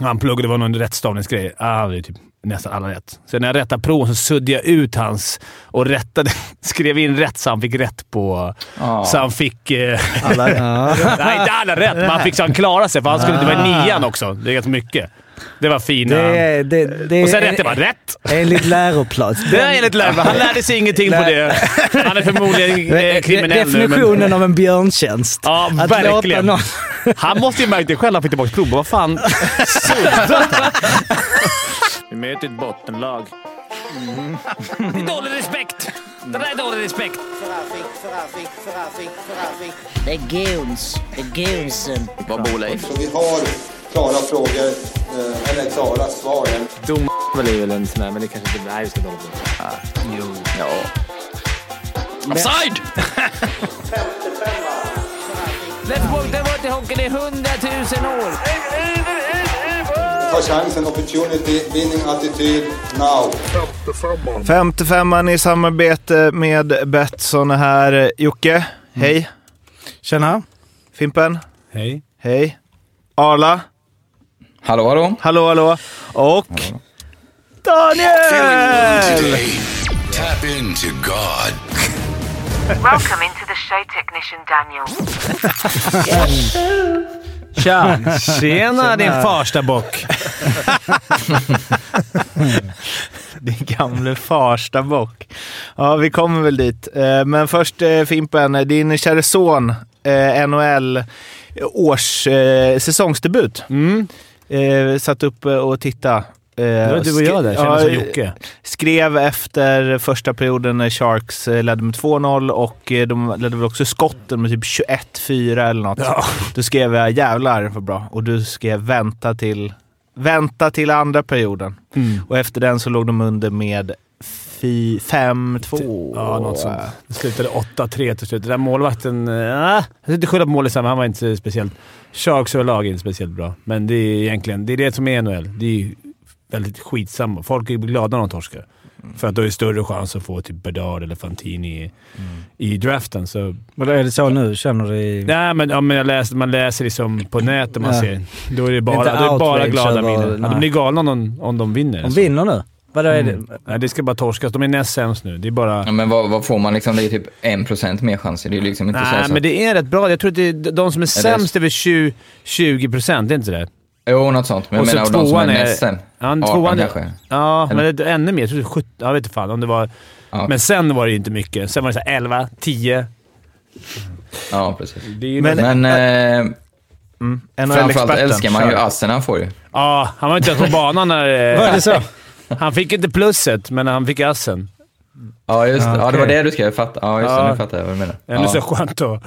Han pluggade, det var någon rättstavningsgrej. Ah, det är typ nästan alla rätt. Så när jag rättade proven så suddade jag ut hans och rättade, skrev in rätt så han fick rätt på... Ja. Så han fick... Eh, Alla, ja. nej, inte alla rätt, men han fick så han klarade sig. För han skulle, det var nian också. Det är ganska mycket. Det var fina... Det, det, det och sen är rätt, det var rätt. enligt läroplan. Det är enligt läraren. Han lärde sig ingenting på det. Han är förmodligen eh, kriminell nu, men- Definitionen av en björntjänst. Ja, Att verkligen. låta någon- Han måste ju märkt det själv. Han fick tillbaka provet. Vad fan? Vi möter ett bottenlag. Det är dålig respekt. Det där är dålig respekt. Det är goons. Det är goonsen. Vad bor Leif? Så vi har klara frågor, eh, eller klara svar. Dom är väl en sån där, men det kanske inte... Nej, vi ska dåligt på. Ja. Offside! Släpp bort den bort i hundratusen år. Ta chansen, opportunity, winning attityd, now. 55an i samarbete med Betsson är här. Jocke, hej. Tjena. Fimpen, Hej. hej. Arla, Hallå, hallå. hallå hallå. Och Daniel! Tap into God. Welcome into the show technician, Daniel. Tja! Tjena din farsta bock. Din gamle farsta bock. Ja, vi kommer väl dit. Eh, Men först eh, Fimpen, din kära son, eh, NHL års eh, säsongsdebut. Eh, satt upp eh, och tittade. Det var du och jag där. Kändes som Jocke. Skrev efter första perioden när Sharks eh, ledde med 2-0 och eh, de ledde väl också skotten med typ 21-4 eller något. Ja. Då skrev jag jävlar vad bra och du skrev vänta till, vänta till andra perioden. Mm. Och efter den så låg de under med fi- 5-2. Ja, något sånt. Det slutade 8-3 till slut. Den där målvakten... Äh, jag ska inte skylla på målisen, men han var inte speciellt... Sharks överlag är inte speciellt bra, men det är egentligen det, är det som är NHL. Det är väldigt skitsamma. Folk är glada när de torskar. För att då är det större chans att få typ Bedard eller Fantini i, i draften. Så, Vadå, är det så nu? Känner du i... nej, men, ja, men jag läser, man läser liksom på nätet man ser. Då är det bara, då är det bara glada miner. Ja, de blir galna om de, om de vinner. De vinner nu? Vadå är det? Mm. Nej, det ska bara torskas. De är näst sämst nu. Det är bara... Ja, men vad, vad får man liksom? Det är typ 1% mer chanser. Det är liksom inte så. Nej, så. men det är rätt bra. Jag tror att det är de som är sämst är väl 20, 20 procent, det är inte det? Jo, något sånt. Men jag Och så menar, och de som är är- näst sen. Ja, 18 tvåan kanske. Ja, men det ännu mer. Jag tror det är 17. Jag vet inte fan om det var... Ja. Men sen var det inte mycket. Sen var det så här 11, 10. Ja, precis. Ju Men- men, Men eh, framförallt älskar man ju assen han får ju. ja, han var inte ens på banan när... Var det eh, så? Han fick inte plusset, men han fick assen. Ja, just det. Ja, Ja, det var det du skrev. Fatt. Ja, just det. Ja. Nu fattar jag vad du menar. Ändå Ja. så skönt då.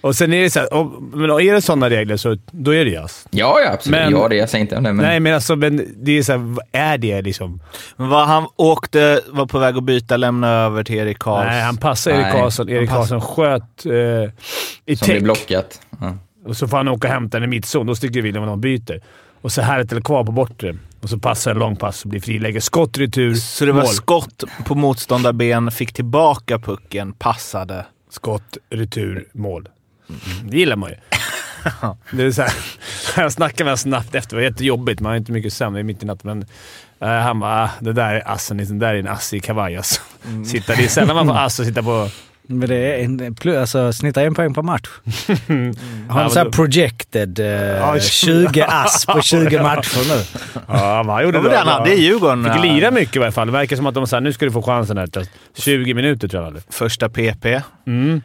Och sen är det så här, och, men är det sådana regler så då är det ass. Ja, ja, absolut. Men- ja, det jag säger inte om det, men... Nej, men alltså men det är så här, vad är det liksom? Men vad han åkte, var på väg att byta, lämna över till Erik Karls. Nej, han passar Erik Karlsson. Erik Karlsson sköt eh, i som täck. blockat. Ja. Och så får han åka och hämta den i mittzon. Då sticker William och de byter. Och så här eller kvar på bortre. Och så passar en lång pass och blir friläge. Skott, retur, Så det var mål. skott på motståndarben, fick tillbaka pucken, passade. Skott, retur, mål. Det gillar man ju. det är så här, jag snackade med honom snabbt efter. Det var jättejobbigt. Man har inte mycket sömn. Det är mitt i natten. Men eh, han bara ah, “Det där är assen. Det där är en ass i kavaj alltså. Sitta, det är sällan man får ass och sitta på... Men det är en, plus, alltså, snittar en poäng per match. Har han så här men- projected eh, 20 ass på 20 matcher nu? Ja, men han gjorde Det han hade i Djurgården. Fick ja. lira mycket i alla fall. Det verkar som att de sa nu ska du få chansen här. 20 minuter tror jag han hade. Första PP. Mm.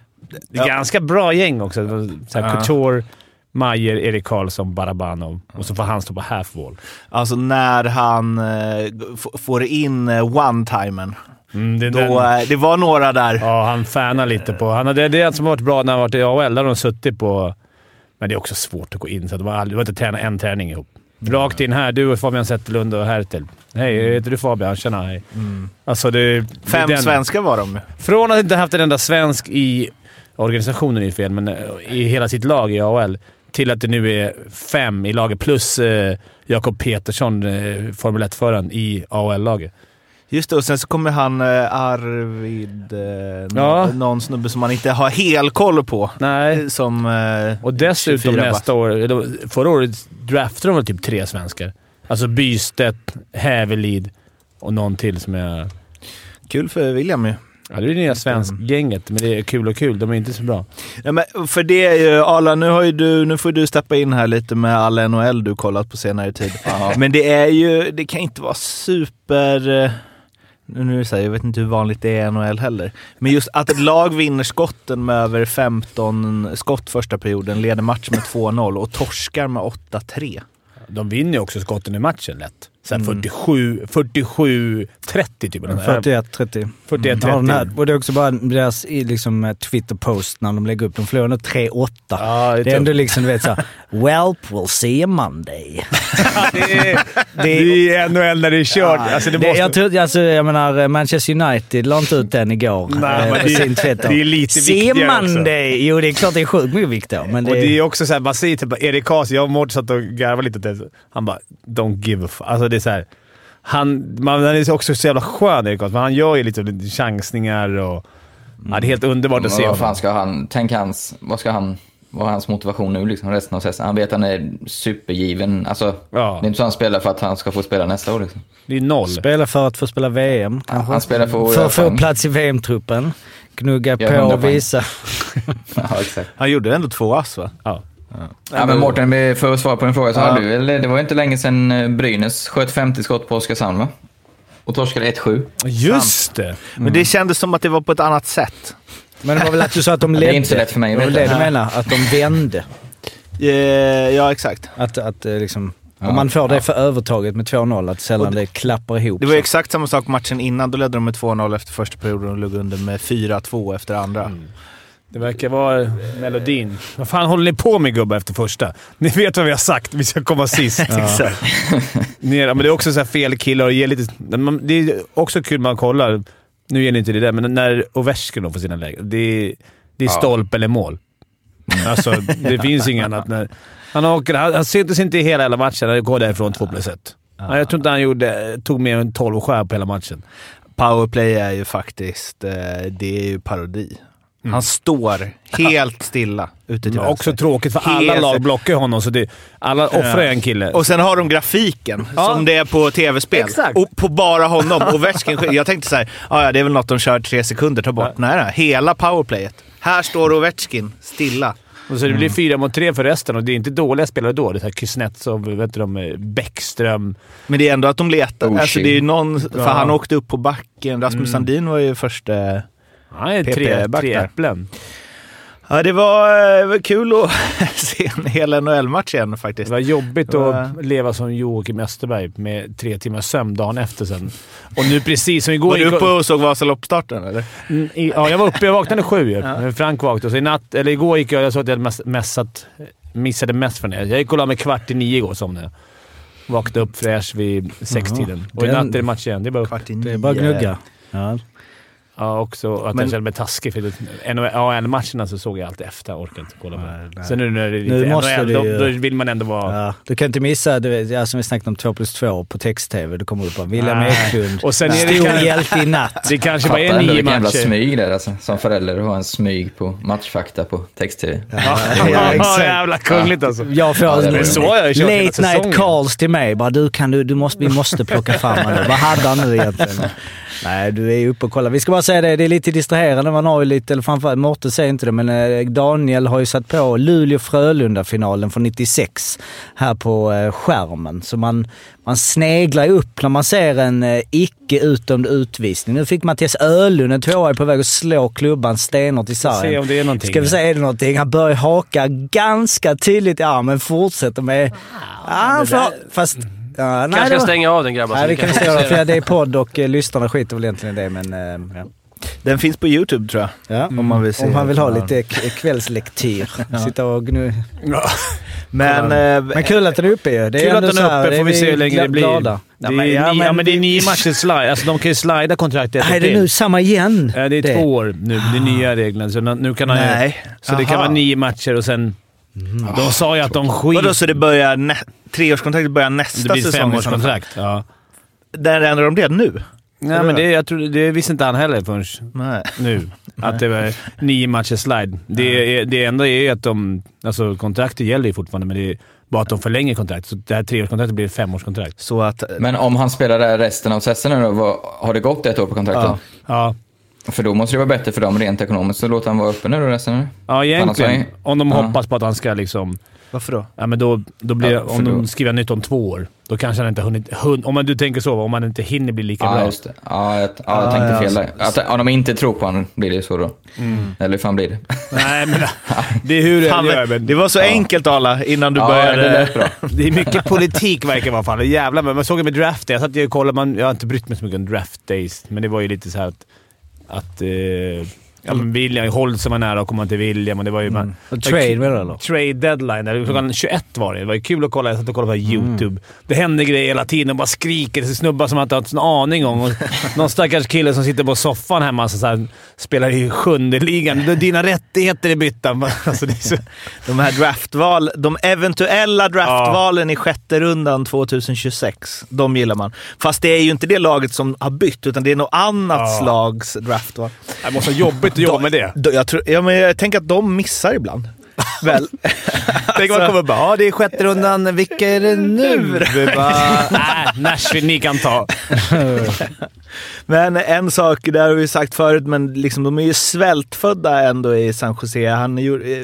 Det är Ja. ganska bra gäng också. Så här, Ja. Couture, Majer, Erik Karlsson, Barabanov. Och så får han stå på half wall. Alltså när han eh, får in eh, one-timern. Mm, det, Då, eh, det var några där. Ja, han fanar lite på... Han det är det som har varit bra när han varit i AHL. Där har de suttit på... Men det är också svårt att gå in, så de har aldrig, de har inte tränat en träning ihop. Rakt in här. Du och Fabian Zetterlund och Hertel. Hej, heter du Fabian? Tjena, hej. Alltså det, Fem den- svenskar var de. Från att inte haft en enda svensk i organisationen, är fel, men eh, i hela sitt lag i AHL, till att det nu är fem i laget plus eh, Jakob Petersson, eh, Formel 1-föraren, i AHL-laget. Just det, och sen så kommer han eh, Arvid, eh, Ja. någon, snubbe som man inte har helkoll på. Nej. Som... Eh, Och dessutom 24 nästa år, eller förra året draftade de väl typ tre svenskar. Alltså Bystedt, Hävelid och någon till som är... Kul för William ju. Ja, det är det nya svenskgänget, men det är kul och kul. De är inte så bra. Ja, men för det är ju, Arla, nu, har ju du, nu får du steppa in här lite med all NHL du kollat på senare tid. Men det är ju, det kan inte vara super... Nu nu är det så här, jag vet inte hur vanligt det är i NHL heller. Men just att ett lag vinner skotten med över 15 skott första perioden, leder matchen med 2-0 och torskar med 8-3. De vinner ju också skotten i matchen lätt. Så här Mm. 47, 47 30 typ. eller nåt. 41-30. 41 Ja, den här, 30. och det är också bara deras liksom, eh, Twitter-post när de lägger upp. De förlorar ändå 3-8. Ja, det är ändå liksom, du vet såhär, “Welp, we'll see you Monday”. det, är, det är NHL när det är kört. Alltså, det Det, måste, jag, tror, alltså, jag menar, eh, Manchester United la inte ut den igår. Nej, eh, på det- sin Twitter. det är lite See viktigare också. Monday! Jo, det är klart det är sjukt mycket viktigare. Men det, Och det är också såhär, man säger typ Erik Karlsson, jag och Mårten satt och garvade lite åt det. Han bara “Don't give a fuck”. Alltså det är såhär... Han, man, han är också så jävla skön, Erik Karlsson. men Han gör ju lite lite chansningar och... Ja, det är helt underbart att se vad fan ska han, tänk hans, vad ska han, vad är hans motivation nu liksom resten av säsongen? Han vet att han är supergiven. Alltså, Ja. det är inte så han spelar för att han ska få spela nästa år liksom. Det är noll. Spela för att få spela VM kanske. Han spelar för att För att få plats i VM-truppen. Gnugga på 100 och visa. Ja, exakt. Han gjorde ändå två ass va? Ja. Ja, men Mårten, för att svara på din fråga så Ja. hade du det var inte länge sedan eh, Brynäs sköt 50 skott på Oskarshamn va? Och torskade 1-7. Just det! Men det kändes som att det var på ett annat sätt. Men det var väl att du sa att de Det ledde. är inte så lätt för mig Det var det du menar, att de vände. Eh, ja, exakt. Att, att eh, liksom, Ja. om man får det för övertaget med 2-0, att sällan Och det klappar ihop. Det var ju sig. exakt samma sak matchen innan. Då ledde de med 2-0 efter första perioden och låg under med 4-2 efter andra. Det verkar vara melodin. Vad fan håller ni på med gubbar efter första? Ni vet vad vi har sagt. Vi ska komma sist. Exakt. Ner, men det är också så fel killar och ger lite... Det är också kul man kollar. Nu gäller inte det där, men när Ovechkin får sina lägen. Det är, det är Ja. stolp eller mål. Alltså, det finns inget annat. När, han, åker, han, han syntes inte i hela, hela matchen. Han går därifrån 2 plus 1. Jag tror inte han gjorde, tog mer än 12 skär på hela matchen. Powerplay är ju faktiskt, eh, det är ju parodi. Han står helt stilla ute till också vänster. tråkigt, för alla Helt- lag blockar honom, så det, alla offrar en kille. Och sen har de grafiken Ja. som det är på tv-spel. Och på bara honom. Och Ovechkin, jag tänkte så här, "Ah, ja det är väl något de kör tre sekunder, ta bort. Nej, nej, hela powerplayet. Här står Ovechkin stilla. Och så det blir fyra mot tre för resten och det är inte dåliga spelare då. Det är Kuznetsov, vet du, de, eh, Bäckström. Men det är ändå att de letar. Oh, alltså, det är någon, för Ja. han åkte upp på backen. Rasmus Sandin var ju första... Är tre, tre äpplen. Ja, det var, eh, var kul att se en hel NHL-match igen faktiskt. Det var jobbigt Det var- att leva som Joakim Österberg med tre timmars sömn dagen efter sen. Och nu precis som igår... Var du uppe och såg Vasaloppsstarten eller? Mm, i- Ja, jag var uppe. Jag vaknade sju ju. Men Frank vaknade. Så i natt, eller igår gick jag... Jag såg att jag hade mess- messat, missade mest från det. Jag gick och la mig kvart i nio igår somnade jag. Vaknade upp fräsch vid sextiden. Och i natt är det match igen. Det är bara Kvart i Det är bara nio. gnugga. Ja. Ja, också att Men- jag kände mig taskig. För AHL-matcherna så såg jag alltid efter. Jag orkade inte kolla på Nej, det. nej. Sen nu när det är lite Nu måste NHL, du då, ju- då vill man ändå vara... Ja, du kan inte missa, du vet, ja, som vi snackade om 2 plus 2 på text-tv. Du kommer upp på William. Eklund. Och sen är det Stor kan- hjälte i natt. Det kanske bara är nio vilken jävla matcher. smyg där alltså. Som förälder att ha en smyg på matchfakta på text-tv. Ja, exakt. jävla kungligt alltså. Jag får Ja, det är så jag late night säsongen. calls till mig. Bara, du, kan du, du måste, vi måste plocka fram honom. Vad hade han nu egentligen? Nej, du är uppe och kollar. Vi ska bara säga det, det är lite distraherande. Man har ju lite, eller framförallt Mårten säger inte det, men eh, Daniel har ju satt på Luleå-Frölunda-finalen från 96 här på eh, skärmen. Så man, man sneglar ju upp när man ser en eh, icke utdömd utvisning. Nu fick Mattias Ölund, en tvåa, på väg att slå klubban stenhårt i sargen. Se om det är någonting. Ska vi se, är det någonting? Han börjar haka ganska tydligt i armen, fortsätter med... Ja, han får, fast... Ja, nej, Kanske det var- stänga av den grabbar. Nej, det vi kan kan göra. För det är podd och eh, lyssnarna skiter väl egentligen i det, men... eh, ja. Den finns på YouTube tror jag. Ja. Om man vill se Om man vill ha lite k- kvällslektyr. Sitta och gnu... Men, eh, Men kul att den är uppe ju. Det är Kul att den är uppe, får vi se hur länge det blir. Glada. Det är, ja, men, det är nio matcher slide. Alltså de kan ju slida kontraktet Nej, det är nu samma igen. Ja, det är två år nu. Det är nya reglerna. Så nu kan han ju- Nej. Så det kan Aha. vara nio matcher och sen... De sa ju att de skit... Vadå, så det börjar nä- treårskontraktet börjar nästa Det blir säsong? fall? femårskontrakt. Ja. Där ändrar de det nu? Nej, men det, jag tror, det visste inte han heller förrän Nej. nu. Att det var nio matcher slide. Det, är, det enda är att de... Alltså kontraktet gäller ju fortfarande, men det, Bara att de förlänger kontraktet. Så det här treårskontraktet blir ett femårskontrakt. Så att... Men om han spelar resten av säsongen har det gått ett år på kontraktet? Ja. Ja, För då måste det vara bättre för dem rent ekonomiskt, så låter han vara uppe nu då resten? ja egentligen. Annars Om de Ja. hoppas på att han ska liksom... Varför då? Ja, men då, då blir, Ja, om de då- skriver nytt om två år, då kanske han inte hunnit... Hun, om man, du tänker så, om man inte hinner bli lika Ja, bra. just det. Ja, jag, ja, jag Ah, tänkte ja, fel där. Att, om de inte tror på honom blir det så då. Eller hur fan blir det? Nej, men det är hur Fan, det gör. men, det var så enkelt Arla, innan du ja, började. det lät bra. det är mycket politik verkar det vara. Fan. Jävlar, men man såg det med draft day. Jag satt ju och kollade. Man, jag har inte brytt mig så mycket om draft days, men det var ju lite så här att att eh, ja, men William, Holtz var nära att komma till William och det var ju... Man, Och trade menar du eller? Trade deadline. Där. Klockan 21 var det. Det var ju kul att kolla. Jag satt och kollade på YouTube. Det händer grejer hela tiden. De bara skriker. Det är snubbar som man inte har en aning om. Och någon stackars kille som sitter på soffan hemma och så här, spelar i sjunde ligan. Dina rättigheter är bytta. Alltså, är så... De här draftval, de eventuella draftvalen i sjätte rundan 2026, de gillar man. Fast det är ju inte det laget som har bytt, utan det är något annat Ja. slags draftval. Det måste vara jobbigt att jobba med det. Då- Jag, tror, ja, men jag tänker att de missar ibland. Väl? Tänk om man kommer bara ja, det är sjätte rundan. Vilka är det nu? Vi bara, Nej, Nashville, ni kan ta. Men en sak, det har vi sagt förut, men liksom, de är ju svältfödda ändå i San Jose. Han,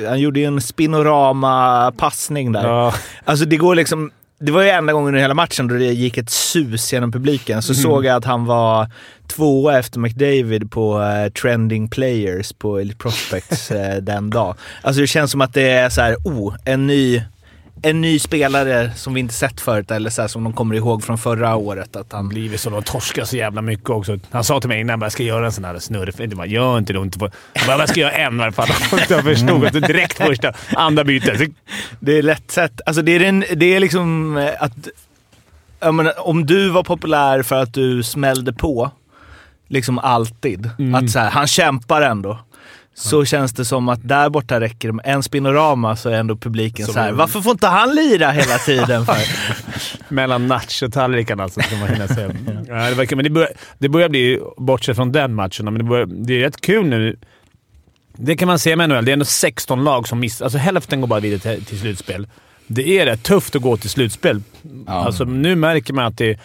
han gjorde ju en spinorama-passning där. Ja. Alltså det går liksom... Det var ju enda gången i hela matchen då det gick ett sus genom publiken. Så såg jag att han var tvåa efter McDavid på eh, trending players på Elite Prospects eh, den dag. Alltså det känns som att det är så här, oh, en ny, en ny spelare som vi inte sett förut, eller så här, som de kommer ihåg från förra året. Att han, blivit så. De torskar så jävla mycket också. Han sa till mig innan jag ska göra en sån här snurr. Jag bara, gör inte det. Inte på. Han bara, jag ska göra en i alla fall. Jag förstod att direkt första, andra bytet. Det är lätt sett. Alltså det är, den, det är liksom eh, att... Jag menar, om du var populär för att du smällde på, liksom alltid. Att så här, han kämpar ändå. Så känns det som att där borta räcker det med en spinorama så är ändå publiken Som så här. varför får inte han lira hela tiden? För? Mellan nachotallrikarna alltså, ska man hinna säga. ja, det, verkar, men det, börjar, det börjar bli, bortsett från den matchen, men det, börjar, det är rätt kul nu. Det kan man se med NHL. Det är ändå 16 lag som missar. Alltså hälften går bara vidare till, till slutspel. Det är rätt tufft att gå till slutspel. Ja. Alltså, nu märker man att det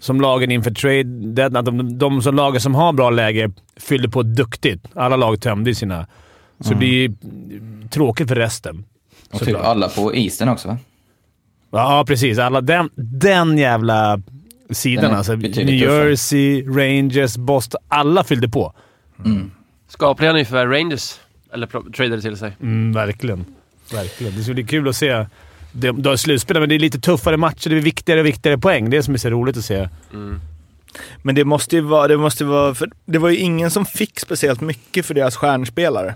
som lagen inför trade deadline, att de, de som lagen som har bra läge fyllde på duktigt. Alla lag tömde sina. Så det blir tråkigt för resten. Och typ alla på isen också va? Ja, precis. Alla, den, den jävla sidan Den alltså. New tuffare. Jersey, Rangers, Boston. Alla fyllde på. Skapliga nyförvärv Rangers. Eller tradade till sig. Mm, verkligen. Verkligen. Det ska bli kul att se. Det har slutspel, men det är lite tuffare matcher. Det är viktigare och viktigare poäng. Det är som är så roligt att se. Men det måste ju vara... Det, måste vara det var ju ingen som fick speciellt mycket för deras stjärnspelare.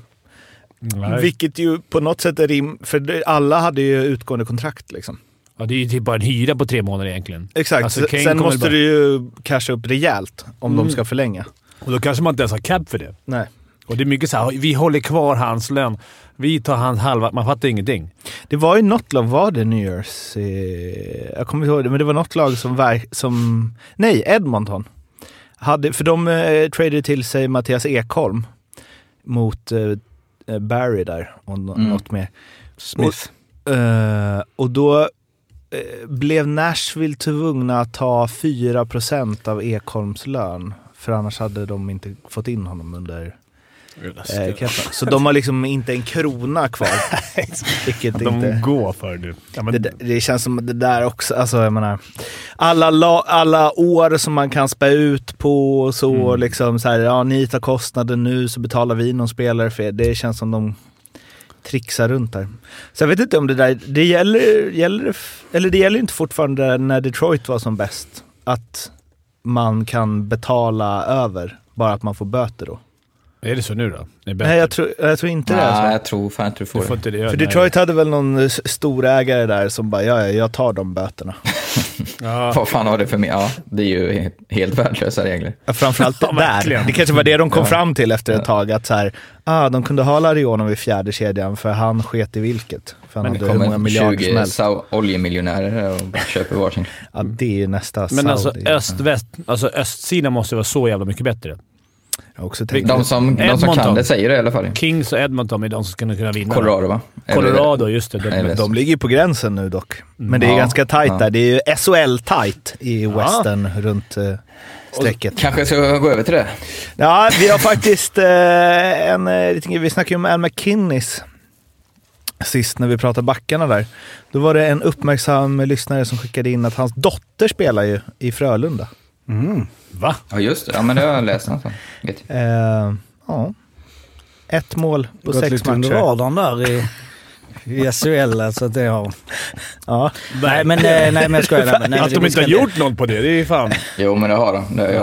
Vilket ju på något sätt är rim... För alla hade ju utgående kontrakt liksom. Ja, det är ju typ bara en hyra på tre månader egentligen. Exakt. Alltså, Sen måste bara- du ju casha upp rejält om de ska förlänga. Och då kanske man inte ens har cap för det. Nej. Och det är mycket så här, vi håller kvar hans lön. Vi tar hans halva. Man fattar ingenting. Det var ju något lag, var det New Jersey? Jag kommer inte ihåg det, men det var något lag som... Som nej, Edmonton. Hade, för de eh, tradade till sig Mattias Ekholm mot eh, Barry där och Mm. något mer. Smith. Eh, och då eh, blev Nashville tvungna att ta 4% av Ekholms lön. För annars hade de inte fått in honom under eh. Så de har liksom inte en krona kvar. Vilket De inte... går för det. Ja, men, Det, det känns som det där också, alltså jag menar, alla, la, alla år som man kan spä ut på så, Mm. liksom så här, ja ni tar kostnaden nu så betalar vi någon spelare för er. Det känns som de trixar runt där. Så jag vet inte om det där, det gäller, gäller eller det gäller inte fortfarande när Detroit var som bäst, att man kan betala över, bara att man får böter då. Är det så nu då? Nej, jag tror, jag tror inte det är så. Nej, jag tror fan inte du får Du får det. inte det. För nej. Detroit hade väl någon storägare där som bara, ja, ja, jag tar de böterna. Ja. Vad fan har det för mig? Ja, det är ju he- helt värdelösa regler. Ja, framförallt Ja, där. verkligen. Det kanske var det de kom Ja. fram till efter ett tag. Att så här, ah, de kunde ha Larionov i fjärde kedjan för han sket i vilket. För han Men det hade hur många kommer miljarder som 20 helst. sau- oljemiljonärer och köper varsin. Ja, det är ju nästa Men Saudi. alltså öst-väst, alltså östsidan måste vara så jävla mycket bättre. De som, de som kan det säger det i alla fall. Kings och Edmonton är de som skulle kunna vinna. Colorado va? Colorado, just det. De, De ligger ju på gränsen nu dock. Men det är Ja, ganska tajt ja. där. Det är ju SHL-tajt i western runt eh, strecket. Kanske ska jag gå över till det. Ja, vi har faktiskt eh, en eh. Vi snackade ju om Al McKinnis sist när vi pratade backarna där. Då var det en uppmärksam lyssnare som skickade in att hans dotter spelar ju i Frölunda. Va? Ja, just det. Ja, men det har jag läst någonstans. Eh, ja. Ett mål på Gått sex lite under matcher. radarn där i, i SHL. Så att det har... Ja. Nej, men, eh, nej, men jag skojar. Nej, men, nej, Att de inte har gjort något på det, det är ju fan... Jo, men det har de. Jag,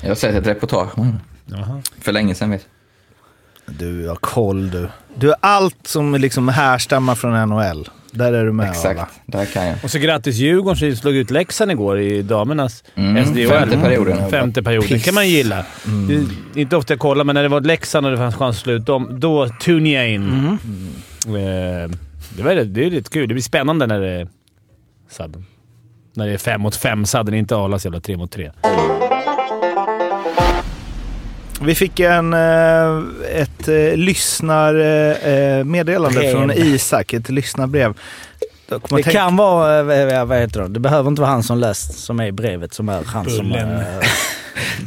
jag har sett ett reportage om det. För länge sedan vet jag. Du har koll du. Du har allt som liksom härstammar från NHL. Där är du med. Exakt, där kan jag. Och så grattis Djurgården som slog ut Leksand igår i damernas Mm, SDHL. femte perioden. Femte perioden. Piss. kan man gilla. Det är inte ofta jag kollar, men när det var Leksand och det fanns chans att slå ut dem, då tune jag in. Eh, Det, var, det är lite kul. Det blir spännande när det är sadden. När det är fem mot fem sadden, inte Arlas jävla tre mot tre. Vi fick en, eh, ett eh, lyssnarmeddelande Brev. från Isak, ett lyssnarbrev. Det jag tänka- kan vara, eh, vad heter det? Det behöver inte vara han som läst, som är i brevet, som är han som, Bullen. eh,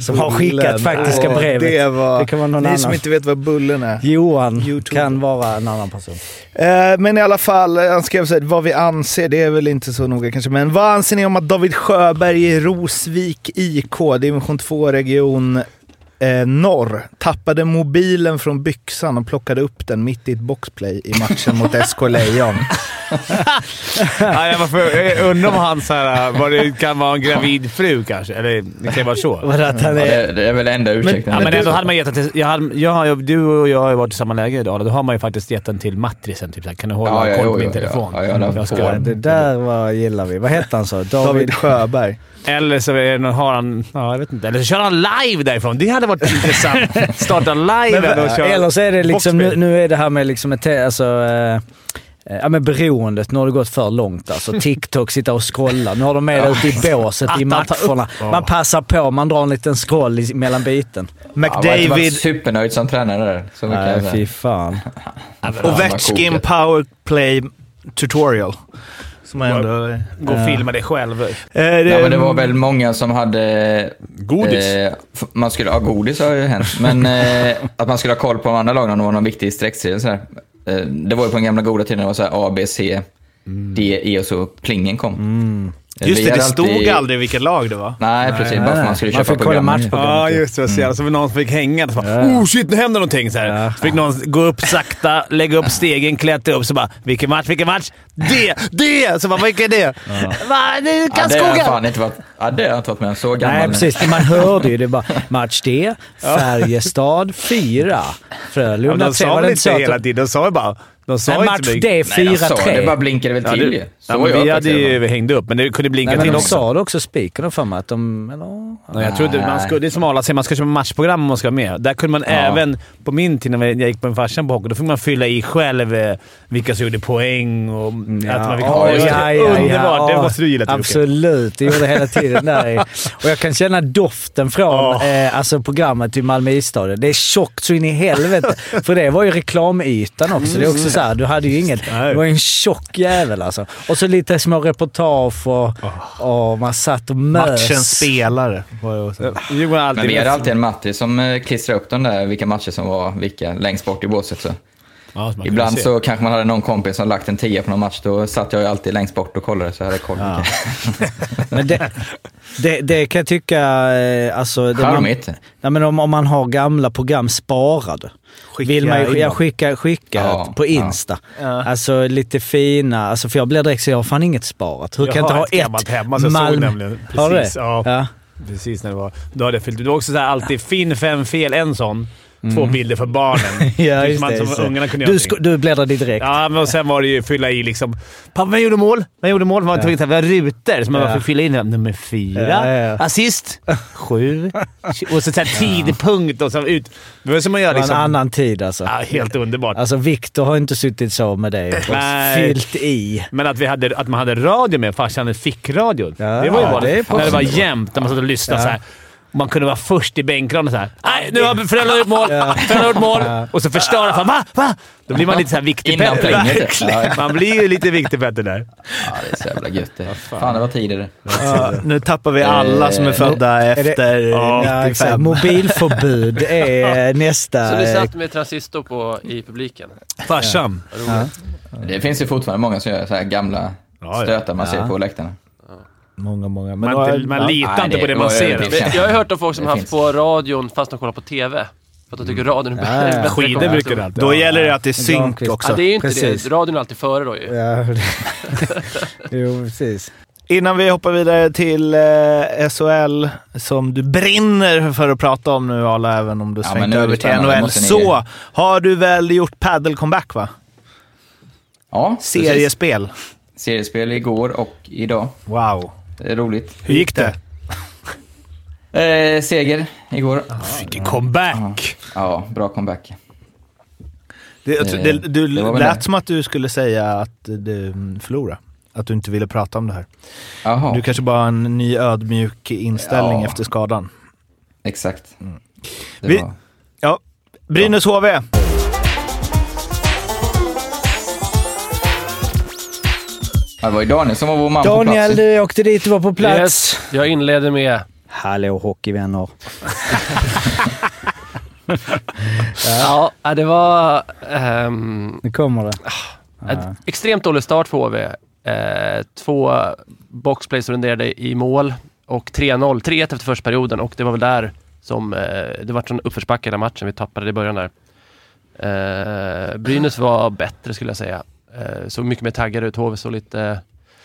som har skickat faktiska brevet. Det, var, Det kan vara någon ni annan. som inte vet vad Bullen är. Johan YouTube. kan vara en annan person. Eh, men i alla fall, eh, han skrev så här, vad vi anser, det är väl inte så noga kanske, men vad anser ni om att David Sjöberg i Rosvik IK, division 2 region eh, norr, tappade mobilen från byxan och plockade upp den mitt i ett boxplay i matchen mot SK Lejon? ja, jag, var för, jag undrar om han så här, vad det kan vara en gravid fru kanske. Eller det kan ju vara så. Var att han Ja, är... det, det är väl enda ursäkten. Ja, men du- ändå hade man gett den till... Jag hade, jag du och jag har ju varit i samma läge idag. Då har man ju faktiskt gett den till matrisen. Typ, så här, kan du hålla Ja, ja, koll på min telefon? ja, ja, jag ska-. Det där var, gillar vi. Vad hette han så? David. Sjöberg. Eller så är det, har han... Ja, jag vet inte. Eller så kör han live därifrån. Det hade varit intressant. Starta live och köra Eller så är det liksom, nu, nu är det här med liksom ett, alltså, eh, ja, men beroendet. Nu har det gått för långt. Alltså, TikTok, sitta och scrolla. Nu har de med det ute i båset i matcherna. Man passar på, man drar en liten scroll i, mellan biten. Ja, jag McDavid supernöjd som tränare där. Så mycket Nej, fy fan. Ovechkin kokat. powerplay tutorial. Som ändå... Eh, Gå och filma dig själv. det, Ja, men det var väl många som hade... Godis. Eh, man skulle, ja, godis har ju hänt. Men eh, att man skulle ha koll på de andra lagen om det var någon viktig streckserie. Eh, det var ju på den gamla goda tiden. Det var så här A, B, C, D, E och så plingen kom. Mm. Just det, det hade stod alltid- aldrig vilket lag det var. Nej, precis. Bara för man skulle Man köpa fick kolla program. matchprogram. Ja, just det. Så, så var det någon som fick hänga. Så bara, oh shit, nu händer någonting. Så, här. så fick någon gå upp sakta, lägga upp stegen, klättra upp. Så bara, vilken match, vilken match? Det! Det! Så bara, vilken är det? Va? Det är Ja, det fan inte varit, ja, det har jag inte varit med om. Så gammal. Nej, precis. Man hörde ju det bara. Match D, Färjestad 4, Ja, Frölunda de 3. sa Var väl inte så hela tiden. De sa ju bara... De sa Nej, inte match. D Nej, jag sa det. 4-3. bara blinkade väl Ja, till det, ju. Så ja, men jag vi hade i ju hängt upp, men det kunde blinka Nej, till de också. sa det också, spiken för mig, att de... Eller? Ja, jag trodde man skulle, det är som Arla säger, man ska köpa matchprogram om man ska vara med. Där kunde man även, på min tid när jag gick på en farsan på hockey, då fick man fylla i själv eh, vilka som gjorde poäng och att man fick ja, det var ja, ja, underbart! ja. det måste du gilla. Absolut, det gjorde det hela tiden där. Och jag kan känna doften från Ja. eh, alltså programmet till Malmö isstadion. Det är tjockt så in i helvete. För det var ju reklamytan också. Det är också så här, du hade ju inget... Nej. Det var en tjock jävel alltså. Och så lite små reportage och, och man satt och mös. Matchens spelare. Alltid... Men vi hade alltid en Matti som eh, klistrade upp de där, vilka matcher som var vilka, längst bort i båset. Så. Ja, Ibland så kanske man hade någon kompis som lagt en tia på någon match. Då satt jag ju alltid längst bort och kollade så jag hade koll. Ja. Men det, det, det kan jag tycka... eh, Alltså, det man, Charmigt. nej, men om, om man har gamla program sparade. Skicka vill man ju in ja, dem. skicka, skicka Ja, på ja. Insta. Alltså lite fina. Alltså, för jag blir direkt så jag har fan inget sparat. Hur Jag kan jag inte ett ha gammalt ett hemma, så jag såg nämligen. Har du Precis, det? ja. ja. Precis när det var. Då hade jag fyllt. Du har också så här, alltid fin, fem, fel, en sån. Två bilder för barnen. Ja, just som det. som ungarna kunde göra du, sko- du bläddrade direkt. Ja, men och sen var det ju fylla i liksom... Pappa, vem gjorde mål? Vem gjorde mål? Man tvungen att ha rutor som man Ja. fick fylla in. Nummer fyra. Ja, ja, ja. Assist. Sju. Och så, så här tidpunkt och så ut. Det var som man gör liksom... en annan tid alltså. Ja, helt underbart. Alltså Viktor har inte suttit så med dig och fyllt i. Men att, vi hade, att man hade radio med. Farsan hade fickradio. Ja, det var ju ja, bara det är när det var jämnt, när man satt och lyssnade Ja. så här. Man kunde vara först i bänkraden såhär. Nej, nu har Frölunda gjort mål! Frölunda har gjort mål! Och så förstör fan Va? Va? Då blir man lite såhär viktig Innan Petter. Verkligen. Man blir ju lite viktig Petter där. Ja, det är så jävla gött det. Fan, det var det. Ja, nu tappar vi alla som är födda Är det- efter Ja, exakt. 95. Mobilförbud är nästa... Så du eh, satt med transistor på i publiken? Farsan. Ja. Det finns ju fortfarande många som gör så här gamla stötar man Ja. ser på läktarna. Många, många. Men Man, då- inte- man ja. litar Nej, inte det på det man ser. det Jag har hört om folk som haft finns. på radion fast de kollar på TV. För att de tycker radion är Ja, ja. bättre. Skidor brukar det alltid Då gäller det att det är synk också. Ja, det är ju inte Precis. det. Radion är alltid före då ju. Ja, jo, precis. Innan vi hoppar vidare till eh, SHL, som du brinner för att prata om nu Arla, även om du Ja, svängt över till NHL, så har du väl gjort padel-comeback va? Ja, precis. Seriespel. Seriespel igår och idag. Wow. Det är roligt. Hur gick det? Eh, seger igår. Vilken comeback! Ja, bra comeback. Det, Eh, det, du det lät det. som att du skulle säga att du förlorade. Att du inte ville prata om det här. Jaha, Du kanske bara har en ny ödmjuk inställning Ja. efter skadan. exakt. Det Vi-. Ja. Brynäs HV. Det var ju Daniel som var vår man på Daniel, plats. du åkte dit och var på plats. Yes. Jag inleder med... Hallå hockeyvänner. Ja, ja, det var... ehm, Nu kommer det. Ett extremt dålig start för HV. Eh, två boxplays som renderade i mål och 3-0. 3-1 efter första perioden och det var väl där som eh, det var en uppförsbacke hela matchen. Vi tappade det i början där. Eh, Brynäs var bättre skulle jag säga. Eh, såg mycket mer taggade ut. HV såg lite...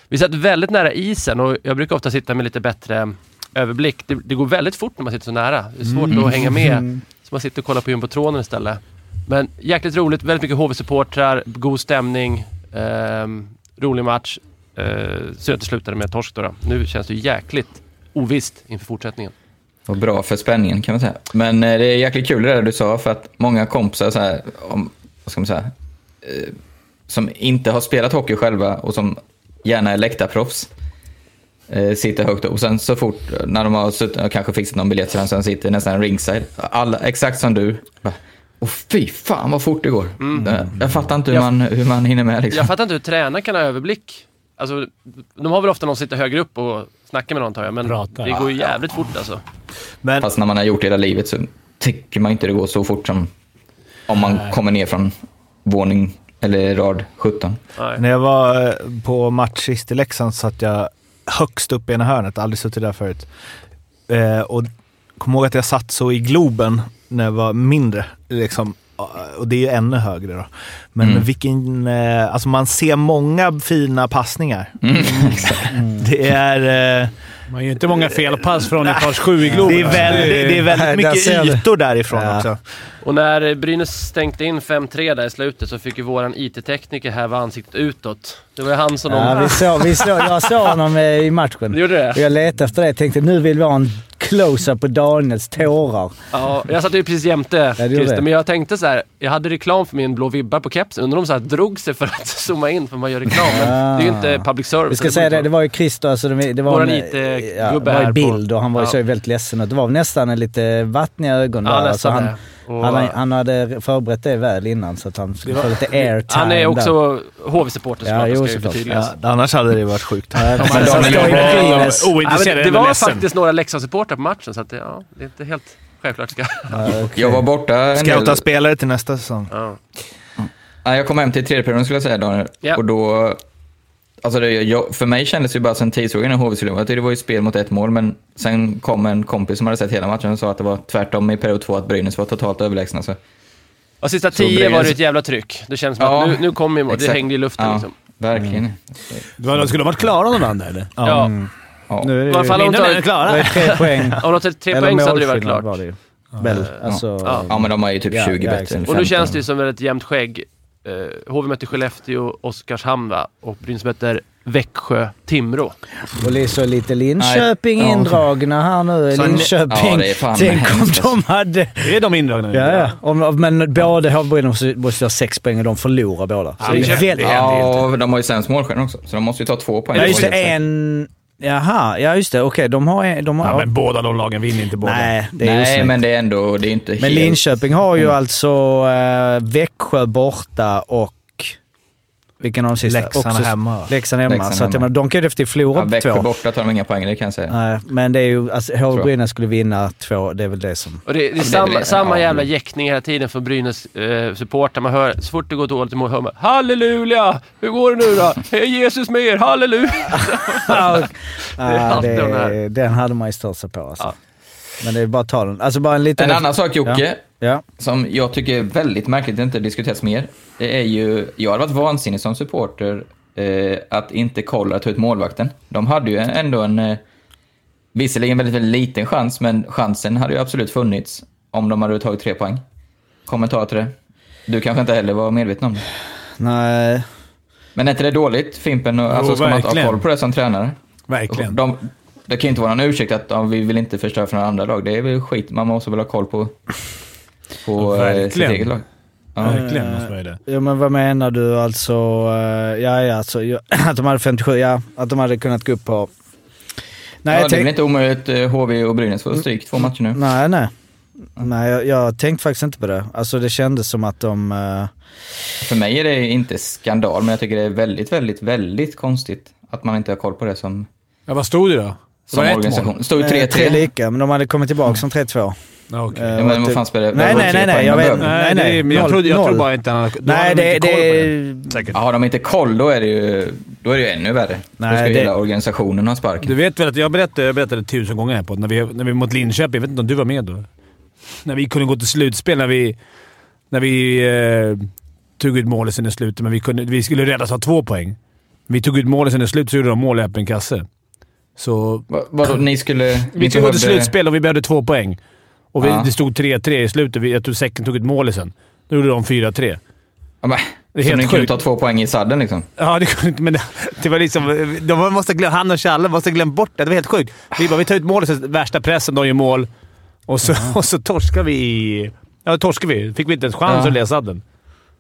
Vi satt väldigt nära isen och jag brukar ofta sitta med lite bättre överblick. Det, det går väldigt fort när man sitter så nära. Det är svårt att hänga med. Så man sitter och kollar på jumbotronen istället. Men jäkligt roligt, väldigt mycket HV-supportrar, god stämning, ehm, rolig match. Uh, Synd att det slutade med torsk då, då. Nu känns det ju jäkligt ovisst inför fortsättningen. Och bra för spänningen kan man säga. Men eh, det är jäkligt kul det där du sa för att många kompisar så här, om, vad ska man säga, eh, som inte har spelat hockey själva och som gärna är läktarproffs eh, sitter högt upp. Och sen så fort när de har suttit och kanske fixat någon biljett så sitter nästan ringside. Alla, exakt som du. Åh fy fan vad fort det går. Eh, Jag fattar inte hur Mm. Jag- man, hur man hinner med liksom. Jag fattar inte hur tränare kan ha överblick. Alltså, de har väl ofta någon som sitter högre upp och snackar med någon tar jag, men Pratar. det går ju jävligt fort alltså. Men Fast när man har gjort det hela livet så tycker man inte det går så fort som om man kommer ner från våning eller rad 17. Nej. när jag var eh, på match sist i Leksand satt jag högst upp i ena hörnet. Aldrig suttit där förut. Eh, och kom ihåg att jag satt så i Globen när jag var mindre. Liksom. Och det är ju ännu högre då. Men Mm. vilken... Eh, alltså man ser många fina passningar. Mm. Det är... Eh, Man gör inte många felpass från etage 7 i Globen. det är väldigt, det är väldigt mycket ytor därifrån Ja. också. Och när Brynäs stänkte in 5-3 där i slutet så fick ju våran IT-tekniker häva ansiktet utåt. Det var ju han som Ja, de... vi såg, vi såg, jag såg honom eh, i matchen. Du gjorde Och det? jag letade efter det. Jag tänkte nu vill vi ha en close-up på Daniels tårar. Ja, jag satt ju precis jämte gjorde Christer, men jag tänkte så här. jag hade reklam för min blå vibbar på kepsen. Undrar om de så här drog sig för att zooma in för man gör reklam. Men det är ju inte public service. Vi ska säga det, det var ju Christer, alltså det, det var Våran en, IT-gubbe ja, här på- bild och han var ju Ja. så väldigt ledsen. Och det var nästan en lite vattniga ögon Ja, där. nästan Alltså han, han, han hade förberett det väl innan så att han skulle få lite airtime Han är också HV-supporter Ja, såklart, det ska förtydligas. Ja, annars hade det varit sjukt. Ja. Ja, men Ointresserad, det, var faktiskt några Leksandssupportrar på matchen, så att det, ja, det är inte helt självklart. Ska. Jag var borta Scouta del... spelare till nästa säsong. Ja. Nej, jag kom hem till tredje perioden skulle jag säga Daniel. Ja. Och då... Alltså det, jag, för mig kändes det ju bara som tidsfråga innan HV skulle Jag tyckte det var ju spel mot ett mål, men sen kom en kompis som hade sett hela matchen och sa att det var tvärtom i period två, att Brynäs var totalt överlägsna. Så. Och sista Så tio var Brynäs- det ett jävla tryck. Det känns som Ja, att nu, nu kommer ju mål. Det hängde i luften Ja, liksom. verkligen. Det var- Skulle de varit klara de där eller? Ja. Ja. Nu är det fall ju, om de de tar, klara. det är tre poäng. om de tar tre Eller poäng så hade det varit klart. var det ju. Väl, alltså, Ja. ja, men de har ju typ Ja, 20 ja, bättre. eller Och nu 15. känns det ju som ett jämnt skägg. Uh, HV möter Skellefteå, Oskarshamn va? Och Brynäs möter Växjö, Timrå. Och så lite Linköping Nej, indragna här nu. Så Linköping. Ja, det Tänk om de hade... Är de indragna nu? Ja, ja. Om, men båda har Brynäs måste ha sex poäng och de förlorar båda. Så Ja, det är det- väldigt... Ja, de har ju sämst målskillnad också, så de måste ju ta två poäng. Ja, just det. En... Jaha, ja just det. Okej, de har... De har Ja, men båda de lagen vinner inte båda. nej, det är Nej, men det är ändå det är inte Men helt... Linköping har Mm. ju alltså eh, Växjö borta och... Vilken av de sista? Leksand Också- hemma. Leksand hemma. Leksand så att, hemma. de kan ju efter förlora Ja, på Växjö två. borta tar de inga poäng, det kan jag säga. Nej, men det är ju... Alltså, HV Brynäs skulle vinna två, det är väl det som... Och det, det är det är samma, väl- samma ja. jävla jäktning hela tiden från Brynäs eh, supportrar. Man hör, så fort det går dåligt i mål hör man Halleluja! Hur går det nu då? Är Jesus med er? Halleluja! Ja, alltid det, de den hade man ju stört sig på alltså. Ja. Men det är bara att ta den. Alltså bara en liten... En annan sak Jocke, Ja. som jag tycker är väldigt märkligt att inte diskuteras mer. Det är ju, jag hade varit vansinnig som supporter eh, att inte kolla ta ut målvakten. De hade ju ändå en, eh, visserligen väldigt, väldigt liten chans, men chansen hade ju absolut funnits om de hade tagit tre poäng. Kommentar till det. Du kanske inte heller var medveten om det. Nej. Men är inte det dåligt, Fimpen? och- Alltså, ska man inte ha verkligen. koll på det som tränare? Verkligen. De, det kan ju inte vara någon ursäkt att ja, vi vill inte förstöra för några andra lag. Det är väl skit. Man måste väl ha koll på, på Ja, eh, sitt eget lag. Ja. Verkligen måste man ju det. Ja men vad menar du alltså? eh, Ja, ja, alltså ja, att de hade 57, ja. Att de hade kunnat gå upp på... Nej, ja, jag det är väl inte omöjligt. eh, HV och Brynäs får stryk två matcher nu. nej, nej. Nej, jag, jag tänkte faktiskt inte på det. Alltså det kändes som att de... eh, För mig är det inte skandal, men jag tycker det är väldigt, väldigt, väldigt konstigt att man inte har koll på det som, Ja, vad stod det då? Det som var ett organisation. Det står ju eh, tre 3-3. lika, men de hade kommit tillbaka som 3-2. Ja, okej. Eh, Ja, men vad typ- fan spelar det? Nej, det nej, nej, nej, jag vet- nej, det nej, men jag, trodde, jag tror bara inte han hade... Nej, de det, inte det, Säkert. Ja, har de inte koll då är det ju, då är det ju ännu värre. Nej, då ska det- hela organisationen ha spark. Du vet väl att jag berättade, jag berättade tusen gånger här på när vi, när vi mot Linköping. Jag vet inte om du var med då? När vi kunde gå till slutspel. När vi, när vi eh, tog ut målisen i slutet, men vi, kunde, vi skulle räddas av två poäng. Vi tog ut målisen i slutet så gjorde de mål i öppen kasse. Så Va- Vadå, ni skulle... vi ni skulle gå till behövde- slutspel och vi behövde två poäng. Och vi, Ja. det stod 3-3 i slutet. Vi- Jag tror Säcken tog ut målisen. Då gjorde de 4-3. Ja, men, Det är så helt ni kunde ta två poäng i sadden liksom? Ja, det kunde inte, men det, det var liksom... De måste glöm, han och Challe måste ha glömt bort det. Det var helt sjukt. Vi bara, vi tar ut målet, så värsta pressen, de gör mål. Och så, och så torskar vi i... Ja, torskar vi. Fick vi inte ens chans Ja. att läsa den.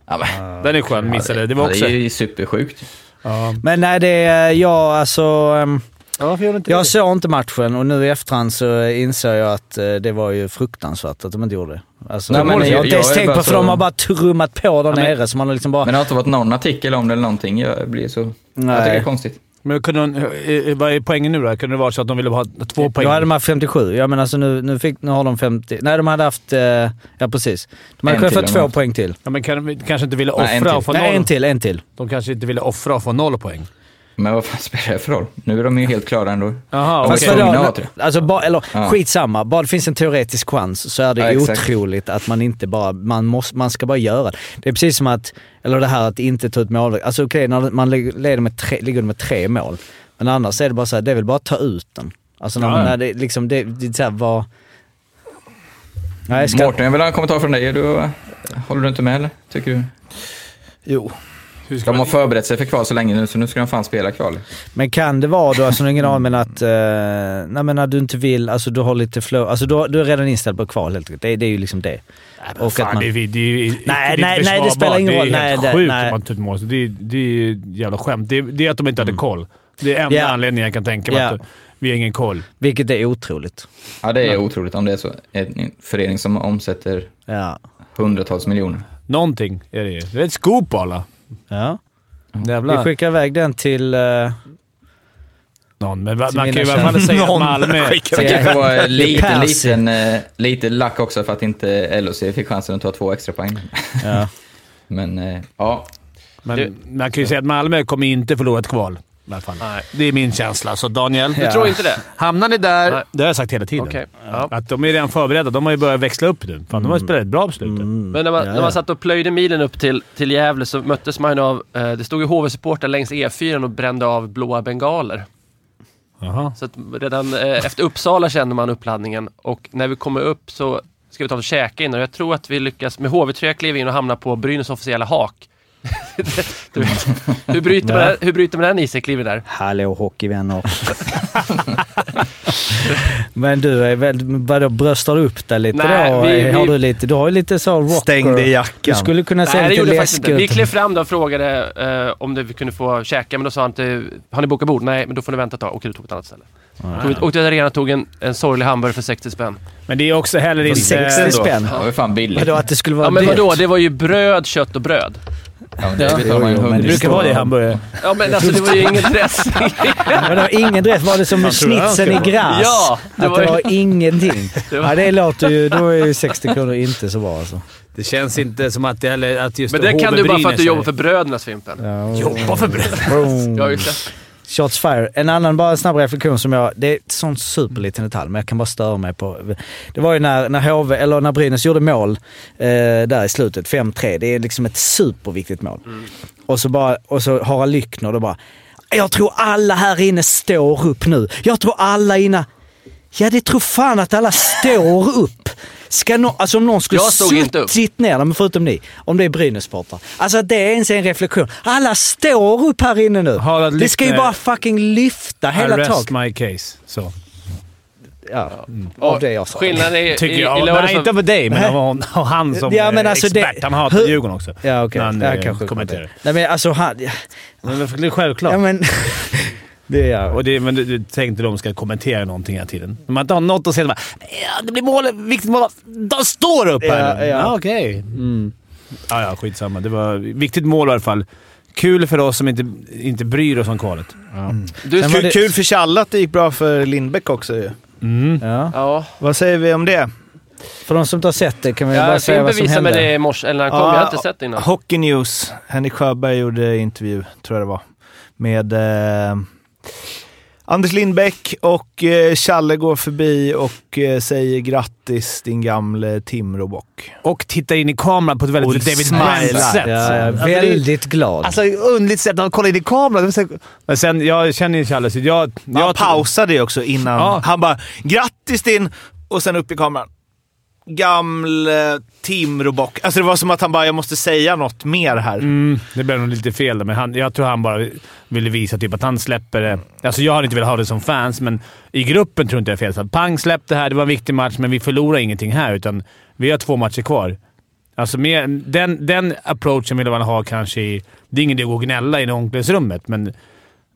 Ja, men, Den är skön. Missade. Det var ja, också... det är ju supersjukt. Ja. Men nej, det jag alltså... ehm, Ja, Jag såg inte matchen och nu i efterhand så inser jag att eh, det var ju fruktansvärt att de inte gjorde det. Alltså, Nej, men jag har inte ens tänkt på för de har bara trummat på där men- nere så man har liksom bara... Men det har inte varit någon artikel om det eller någonting. Jag blir så... Jag tycker det är nej. konstigt. Men kunde de, vad är poängen nu då? Kunde det vara så att de ville ha två poäng? Då hade de haft 57. Ja men alltså nu, nu, fick, nu har de 50. Nej de hade haft... eh, ja precis. De hade kunnat få två haft. poäng till. Ja, men kan, de kanske inte ville Nej, offra till. och få Nej noll. en till, en till. De kanske inte ville offra och få noll poäng. Men vad fan spelar det för roll? Nu är de ju helt klara ändå. Jaha, okej. ha det. Alltså, bara, eller Ja. skitsamma. Bara det finns en teoretisk chans så är det Ja, exakt. otroligt att man inte bara... Man, måste, man ska bara göra det. Det är precis som att... Eller det här att inte ta ut mål. Alltså okej, när man leder med tre, ligger med tre mål. Men annars är det bara så här, det är väl bara att ta ut den. Alltså när, Ja, när det liksom... Det, det är så här, vad... Nej, ska, Mårten, jag vill ha en kommentar från dig. Du, håller du inte med eller? Tycker du? jo. Hur ska De har man, förberett sig för kval så länge nu, så nu ska de fan spela kval. Men kan det vara då, alltså ingen aning, men att, eh, nej men när du inte vill, alltså du har lite flow, alltså du, du är redan inställd på kval helt enkelt. Det, det är ju liksom det. och Och att fan, man- det, är- det, är- Nej, det är nej, nej, det spelar ingen roll. Det är Nej, helt det- sjukt nej. om man ut mål. Så Det, är- det är jävla skämt. Det är, det är att de inte hade koll. Det är enda Ja. anledningen jag kan tänka mig. Ja. Att vi har ingen koll. Vilket är otroligt. Ja, det är otroligt om det är så. En förening som omsätter Ja. hundratals miljoner. Någonting är det ju. Det är ett scoop alla. Ja. Vi Jävlar. skickar iväg den till... eh, Någon. Men Till man kan ju i alla fall säga att Någon Malmö... Det kanske var lite, liten, eh, lite lack också för att inte LHC fick chansen att ta två extra poäng. ja. Men eh, ja, Men Du- man kan ju säga att Malmö kommer inte förlora ett kval. I alla fall. Nej. Det är min känsla. Så Daniel, Du Ja. tror inte det? hamnar ni där... Nej. Det har jag sagt hela tiden. Okej. Ja. Att de är redan förberedda. De har ju börjat växla upp nu. Fan, de har ju spelat ett bra beslut. Mm. Men när man, Ja, när man satt och plöjde milen upp till, till Gävle så möttes man av, eh, det stod ju HV-supportrar längs E4 och brände av blåa bengaler. Jaha. Så att redan eh, efter Uppsala kände man uppladdningen och när vi kommer upp så ska vi ta och käka in och jag tror att vi lyckas med HV-tröja kliva in och hamna på Brynäs officiella hak. Du hur, bryter man, den- hur bryter man den iseklivet där? Hallå hockeyvänner. Men du är väl, vadå, bröstar du upp dig lite Nej, då? vi- har vi- du lite, du har ju lite så rocker. Stängde jackan. Du skulle kunna se Nej, lite läskig inte. Vi ut. klev fram då och frågade eh, om vi kunde få käka, men då sa han inte har ni bokat bord? Nej, men då får ni vänta ett tag. Ut och tog ett annat ställe. Tog, ett- åkte till arenan och tog en, en sorglig hamburgare för 60 spänn. Men det är också heller inte... 60 spänn? Det var ju fan billigt. Vadå att det skulle vara Ja, men vadå? Det var ju bröd, kött och bröd. Ja, det Ja. Jo, jo, men Det brukar vara det i hamburgare. Ja, men alltså det var ju ingen dressing. Vadå, ingen dress? Var det som det snitsen i gräs? Ja, det att var det ju- var ingenting. Det var- Ja, det låter ju... Då är ju 60 kronor inte så bra alltså. Det känns inte som att det heller... Att just Men det kan du bara för att du jobbar för brödernas Fimpen. Ja, Jobba för bröd? Boom. Jag har ju sett. Shots fire. En annan bara snabb reflektion som jag... Det är ett sånt superliten detalj, men jag kan bara störa mig på. Det var ju när, när, HV, eller när Brynäs gjorde mål eh, där i slutet, 5-3. Det är liksom ett superviktigt mål. Och, så bara, och så Harald Lyckner då bara... Jag tror alla här inne står upp nu. Jag tror alla inne... Ja, det tror fan att alla står upp. Ska nå, alltså om någon skulle Jag upp. suttit ner, men förutom ni, om det är Brynäs-supportrar. Alltså det är ens en reflektion. Alla står upp här inne nu. Harald Det ska ju bara fucking lyfta hela taget. my case. Så. Ja, av det jag sa. Skillnaden är Tycker i, jag. i Nej, inte var- för dig, men av av han som Ja, men alltså det- expert. Han hatar hur- Djurgården också. Ja, okej. När han, Ja, eh, kanske kommenterar. Nej, men alltså han... Ja, Men det är självklart. ja men... det är jag. Och det, men du, du tänkte de ska kommentera någonting hela tiden. Om man inte har något att säga, bara, ja, det blir mål, viktigt mål. De står upp här Ja, ja. ja okej. Mm. Ja, ja, skitsamma. Det var viktigt mål i alla fall. Kul för oss som inte, inte bryr oss om kvalet. Du, Sen var Kul, det- kul för Challe att det gick bra för Lindbäck också ju. Mm. Ja. Ja, Vad säger vi om det? För de som inte har sett det kan vi bara säga Fimpen vad som visade hände. mig det i morse, eller när han kom. jag har inte sett det innan. Hockey News. Henrik Sjöberg gjorde intervju, tror jag det var, med eh, Anders Lindbäck och eh, Challe går förbi och eh, säger grattis din gamle Timråbock. Och titta in i kameran på ett väldigt Och David. Brent-sätt. Ja, väldigt glad. Alltså underligt sätt att kolla in i kameran. Men sen, jag känner ju Challe, så jag... Han jag pausade ju också innan. Ja. Han bara “Grattis din...” och sen upp i kameran gammal eh, Timråbock. Alltså det var som att han bara “Jag måste säga något mer här”. Mm, det blev nog lite fel där, men han, jag tror han bara ville visa typ att han släpper det. Alltså jag hade inte velat ha det som fans, men i gruppen tror inte jag det är fel. Så att pang, släpp det här. Det var en viktig match, men vi förlorar ingenting här, utan vi har två matcher kvar. Alltså mer, den, den approachen ville man ha kanske i... Det är ingen idé att gå och gnälla i omklädningsrummet, men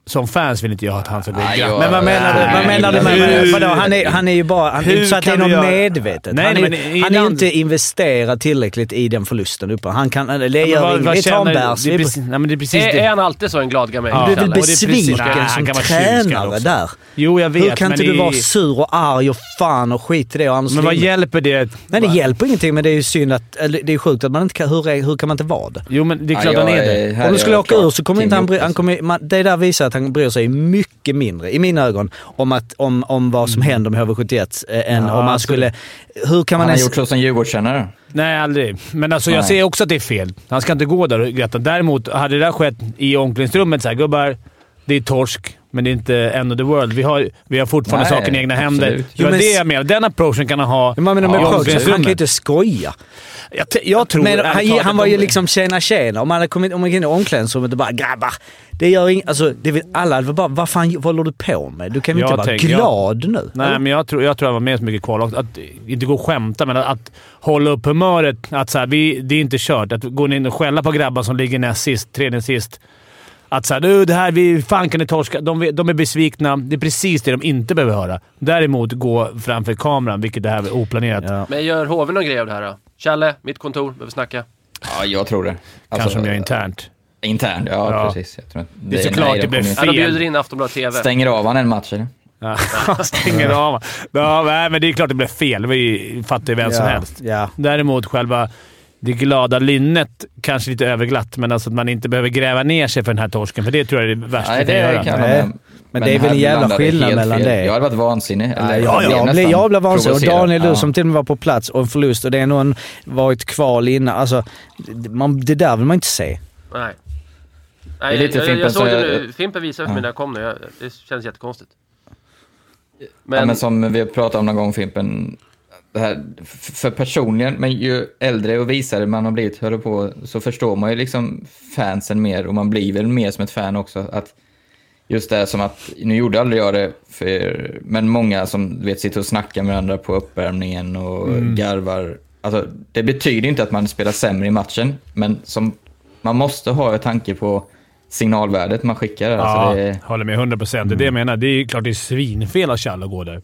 som fans vill inte jag att han ska gå gnälla. jag- Men vad menar du? Vad menar du med... Vadå, han, är, han är ju bara... Han, det inte så att det är något göra- medvetet. Nej, han är, men i han är ju inte investerat tillräckligt i den förlusten uppe. Han kan... Det gör vad- inget. vad det är precis- nej, men det är precis Är, det. är han alltid så en glad gammal? Ja. Du är väl det precis- besviken som tränare där? Jo, jag vet. Hur kan inte du i- vara sur och arg och fan och skit i det? Och Anders Men vad hjälper det? Nej, det hjälper ingenting, men det är ju synd att... Eller det är sjukt att man inte kan... Hur, kan man inte vara det? Jo, men det är klart jag han är det. Om du skulle jag åka ur så kommer inte han, Det där visar att han bryr sig mycket mindre, i mina ögon, om, att, om, om vad som händer med HV71 eh, än Ja, om man alltså skulle... Hur kan man Han har ens... gjort så som Djurgårdskännare. Nej, aldrig. Men alltså, jag Nej. ser också att det är fel. Han ska inte gå där och gratta. Däremot, hade det där skett i omklädningsrummet såhär, gubbar, det är torsk, men det är inte end of the world. Vi har, vi har fortfarande Nej, saken i egna händer. absolut. Det var Jo, men det jag menar. Den approachen kan han ha med i approach, han kan ju inte skoja. Jag, jag tror... Men han, han att var ju liksom tjena tjena. Om man hade kommit om man gick in i omklädningsrummet och bara “grabbar”. Det gör inget. Alltså, det vill, alla hade bara “vad fan vad håller du på med? Du kan väl Jag inte vara glad nu?” Nej, men jag tror, jag tror han var med så mycket kval. Och Att, inte gå och skämta, men att, att hålla upp humöret. Att så här, vi, det är inte kört. Att gå in och skälla på grabbar som ligger näst sist, tredje sist. Att såhär, du det här, vi, fan kan ni torska? De, de är besvikna. Det är precis det de inte behöver höra. Däremot gå framför kameran, vilket det här är oplanerat. Ja. Men gör HV någon grej av det här då? Challe, mitt kontor, behöver snacka. Ja, jag tror det. Kanske Alltså, om jag är internt. Internt, ja, Ja. precis. Jag tror att Det är såklart nej, det kommer- Ja, de Fel. bjuder in Aftonbladet TV. Stänger av han en match eller? Ja, stänger av. Ja, nej, men det är klart det blev fel. Det ju, fattar ju vem som Ja, helst. Ja. Däremot själva det glada lynnet kanske lite överglatt, men alltså att man inte behöver gräva ner sig för den här torsken, för det tror jag är det värsta Nej, vi kan göra. Men det är väl en jävla skillnad mellan fel. det. Jag hade varit vansinnig. Eller, Nej, jag jag, blev jag, blev, nästan jag blev vansinnig. Och. Daniel, du Ja. som till och med var på plats och en förlust och det är någon varit kval innan. Alltså, det- man, det där vill man inte se. Nej. Det är Nej, lite jag, jag, Fimpen jag såg så det nu. Fimpen visade för mig Ja. när jag kom nu. Det känns jättekonstigt. Men, Men, ja, men som vi har pratat om någon gång Fimpen, det här, för personligen, men ju äldre och visare man har blivit, höll på, så förstår man ju liksom fansen mer och man blir väl mer som ett fan också. Att just det här som att, nu gjorde aldrig jag det, för, men många som vet, sitter och snackar med varandra på uppvärmningen och Mm. garvar. Alltså, det betyder inte att man spelar sämre i matchen, men som, man måste ha en tanke på signalvärdet man skickar. Ja, Alltså det, håller med 100 procent. Det är det jag menar. Det är klart det är svinfel av Challe att gå där.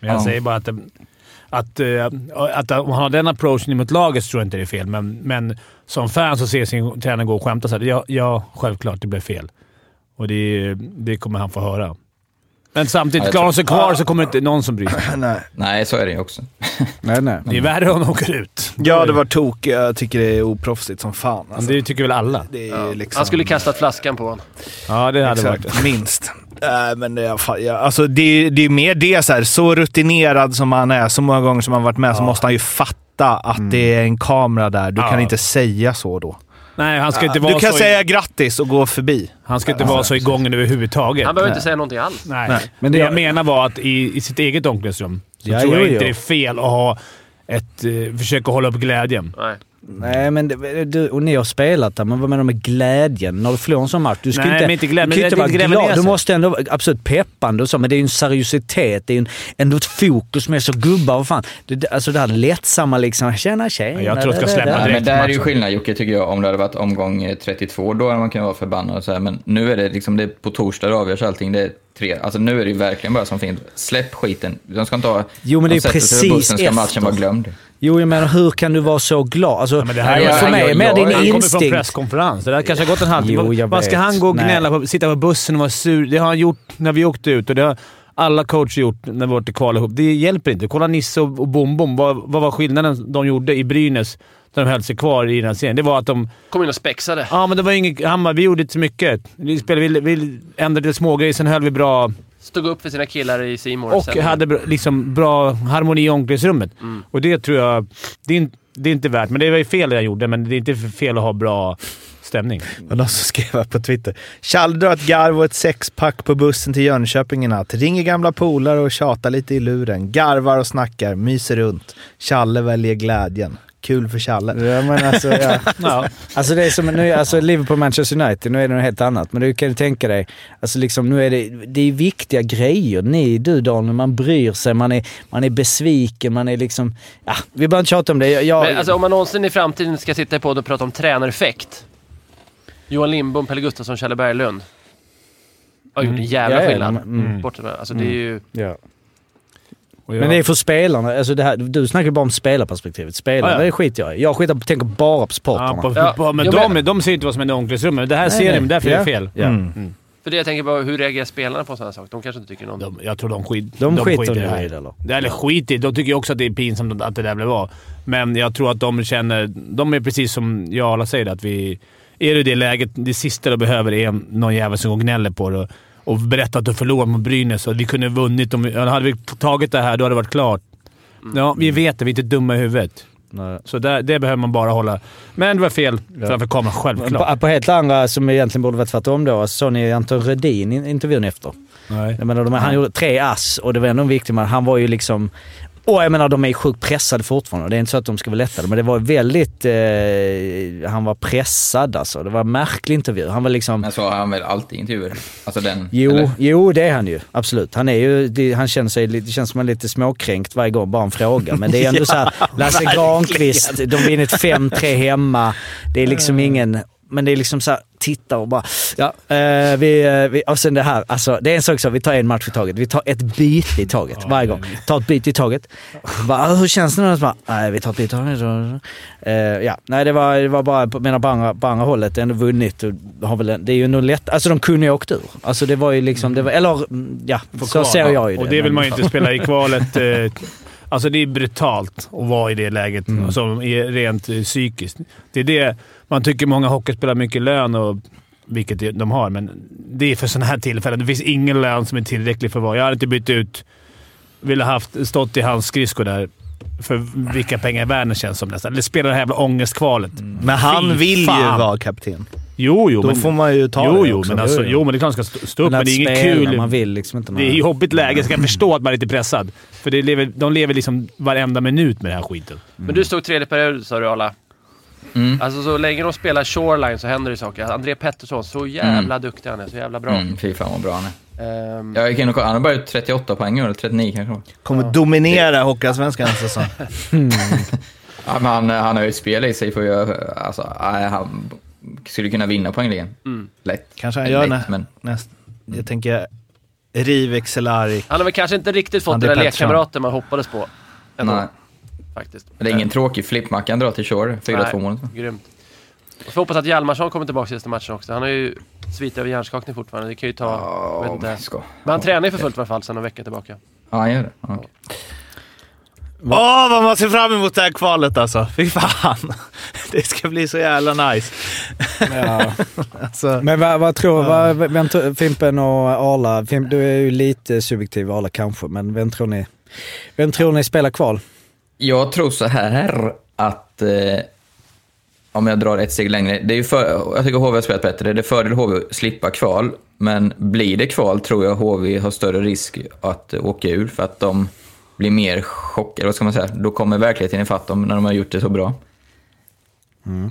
Men jag Ja. säger bara att, det- att, eh, att om han har den approachen mot laget så tror jag inte det är fel, men, men som fan så ser sin tränare gå och skämta så här. Ja, ja, självklart det blev fel. Och det, det kommer han få höra. Men samtidigt, Ja, klarar de tror- sig kvar så kommer det inte någon som bryr sig. Nej. nej, så är det ju också. Nej, nej. Det är värre om de åker ut. Ja, det var tok. Jag tycker det är oproffsigt som fan. Men Alltså. det tycker väl alla. Det är liksom... Han skulle kastat flaskan på honom. Ja, det hade varit Exakt, minst. Äh, men det, är fan- ja, alltså det, det är mer det, så, här, så rutinerad som han är, så många gånger som han varit med, så måste han ju fatta att det är en kamera där. Du Ja. kan inte säga så då. Nej, han ska inte vara Du kan så... säga grattis och gå förbi. Han ska inte vara så igång överhuvudtaget. Han behöver inte säga någonting alls. Nej. Nej. Men det jag menar var att i, i sitt eget omklädningsrum så Ja, tror jag jo, inte jo. det är fel att ha ett... Uh, försöka hålla upp glädjen. Nej. Nej, men det, du, och ni har spelat där, men vad menar du med glädjen? När du förlorar en sån match, du ska Nej, inte, men inte glädjen, du kan inte vara glad. Du måste ändå vara absolut peppande och så, men det är ju en seriositet. Det är ju en, ändå ett fokus med så gubbar och fan. Det, det- alltså det här lättsamma liksom, tjena tjena. Jag tror jag ska släppa Nej, direkt men där är ju skillnad Jocke, tycker jag, om det hade varit omgång eh, 32, då hade man kunnat vara förbannad och så här, men nu är det liksom, det är på torsdag det avgörs allting, det är tre, alltså nu är det ju verkligen bara som fint. Släpp skiten, de ska inte ha... Jo, men de det är på precis bussen, ska matchen efter. vara glömd. Jo, jag menar hur kan du vara så glad? Alltså, Ja, men det här jag- för mig är mer din han kommer från instinkt. presskonferens. Det där kanske har gått en halvtimme. Vad ska han gå och gnälla på? Sitta på bussen och vara sur? Det har han gjort när vi åkte ut och det har alla coacher gjort när vi åkte kval ihop. Det hjälper inte. Kolla Nisse och, och Bom Bom. Vad, vad var skillnaden de gjorde i Brynäs när de höll sig kvar i den här serien? Det var att de... Kom in och spexade. Ja, men det var inget... Han bara, vi gjorde inte så mycket. Vi, spelade, vi, vi ändrade lite smågrejer, sen höll vi bra Stod upp för sina killar i Simor. och hade bra- liksom bra harmoni i omklädningsrummet. Mm. Och det tror jag... Det är, in- det är inte värt, men det var ju fel det jag gjorde, men det är inte fel att ha bra stämning. Och någon som skrev här på Twitter. Tjall drar ett garv och ett sexpack på bussen till Jönköping i natt. Ringer gamla polare och tjatar lite i luren. Garvar och snackar, myser runt. Challe väljer glädjen. Kul för Challe. Ja, men alltså, ja. Ja. Alltså det är som nu, alltså Liverpool-Manchester United, nu är det något helt annat. Men du kan ju tänka dig, alltså liksom nu är det, det är viktiga grejer. Ni, du Daniel, man bryr sig, man är, man är besviken, man är liksom... Ja, vi behöver inte tjata om det. Jag, Men alltså, om man någonsin i framtiden ska sitta podd och prata om tränareffekt. Johan Lindbom, Pelle Gustafsson, Kjelle Berglund. Har gjort en jävla Ja, ja, skillnad. mm. Bort. Alltså, det är ju... ja. Men det är för spelarna. Alltså det här, du snackar bara om spelarperspektivet. Spelarna, Ja, ja. det skiter jag i. Jag skiter, tänker bara på supportrarna. Ja, på, Ja, på, men de, med. de ser inte vad som händer i omklädningsrummet. Men det här Nej, ser nej. de, därför är Ja. det fel. Ja. Mm. För det jag tänker bara, hur reagerar spelarna på sådana saker? De kanske inte tycker någon... De, jag tror de, skit, De skiter i det i här. det, eller? Det- Eller skit i De tycker också att det är pinsamt att det där blev av. Men jag tror att de känner... De är precis som jag och alla säger, att vi... Är du i det läget, det sista du behöver är någon jävel som går och gnäller på dig och berättar att du förlorat mot Brynäs och vi kunde ha vunnit. Om vi, ja, hade vi tagit det här, då hade det varit klart. Ja, vi vet det. Vi är inte dumma i huvudet. Nej. Så där, det behöver man bara hålla. Men det var fel framför kameran, självklart. På, på helt andra som egentligen borde varit tvärtom då, så såg ni Anton Rödin intervjun efter. Nej. Jag menar, de, han gjorde tre ass och det var ändå en viktig man. Han var ju liksom... Och jag menar, de är ju sjukt pressade fortfarande. Det är inte så att de ska vara lättade, men det var väldigt... Eh, han var pressad alltså. Det var en märklig intervju. Han var liksom... Men så har han väl alltid intervjuer? Alltså den... Jo, eller? jo, det är han ju. Absolut. Han är ju, det, han känner sig, lite- känns som han är lite småkränkt varje gång bara en fråga. Men det är ändå så här, Lasse Granqvist, de vinner ett 5-3 hemma. Det är liksom ingen... Men det är liksom så här, titta och bara... Ja, eh, vi, eh, vi, och sen det här, alltså det är en sak så, vi tar en match i taget. Vi tar ett byte i taget varje gång. Tar ett byte i taget. Bara, "Ah, hur känns det bara, Nej, vi tar ett byte i taget. Eh, ja, nej det var, det var bara, menar på andra, på andra hållet, ändå vunnit. Och har väl, en- det är ju nog lätt, alltså de kunde ju åkt ur. Alltså det var ju liksom, det var, eller mm, ja, så ser jag ju det. Och det vill man ju inte spela i kvalet. Eh, alltså det är brutalt att vara i det läget, Mm. alltså, i- rent psykiskt. Det är det man tycker många hockeyspelare har mycket lön, och, vilket de har, men det är för sådana här tillfällen. Det finns ingen lön som är tillräcklig för vara. Jag hade inte bytt ut... Ville haft stått i hans skridskor där för vilka pengar i världen känns som nästan. Eller spela det här jävla ångestkvalet. Men han Fy vill ju fan. vara kapten. Jo, jo. Då men, får man ju ta jo, det jo, också. men alltså, Jo, men det är klart han ska stå, upp, men, att det är inget kul. Man vill liksom inte... Det är jobbigt läge. Jag ska förstå att man är lite pressad. För det lever, de lever liksom varenda minut med den här skiten. Men du stod tredje period sa du Arla. Mm. Alltså så länge de spelar shoreline så händer det saker. André Pettersson, så jävla duktig han är. Så jävla bra. Mm, fy fan vad bra han är. Ehm, Jag gick in och kollade, han har bara gjort 38 poäng eller 39 kanske. Kommer dominera Hockeyallsvenskan nästa säsong. Ja, men han, han har ju ett spel i sig för att göra, alltså, han skulle kunna vinna poängligan. Mm. Lätt. Kanske han gör lätt, men näst. Jag tänker Rivik, Cehlárik. han har väl kanske inte riktigt fått André den där lekkamraten man hoppades på. Ändå, nej. Faktiskt. Det är ingen tråkig flippmacka han drar till Shore, 4-2 målet. Nej, Grymt. Jag får hoppas att Hjalmarsson kommer tillbaka sista matchen också. Han har ju sviter av hjärnskakning fortfarande. Det kan ju ta... jag vet inte. men ska. Men han tränar ju för fullt i alla fall sedan en vecka tillbaka. Ja, han gör det. Ja, okej. Åh, vad man ser fram emot det här kvalet alltså. Fy fan. Det ska bli så jävla nice. Ja. Alltså, Men vad, vad tror vad, vem, tror- Fimpen och Arla? Fimp, du är ju lite subjektiv, Arla kanske, men vem tror ni, vem tror ni spelar kval? Jag tror så här att, eh, om jag drar ett steg längre, det är ju för, jag tycker HV har spelat bättre. Det är fördel HV att slippa kval, men blir det kval tror jag HV har större risk att åka ur för att de blir mer chockade, vad ska man säga? Då kommer verkligheten ifatt dem när de har gjort det så bra.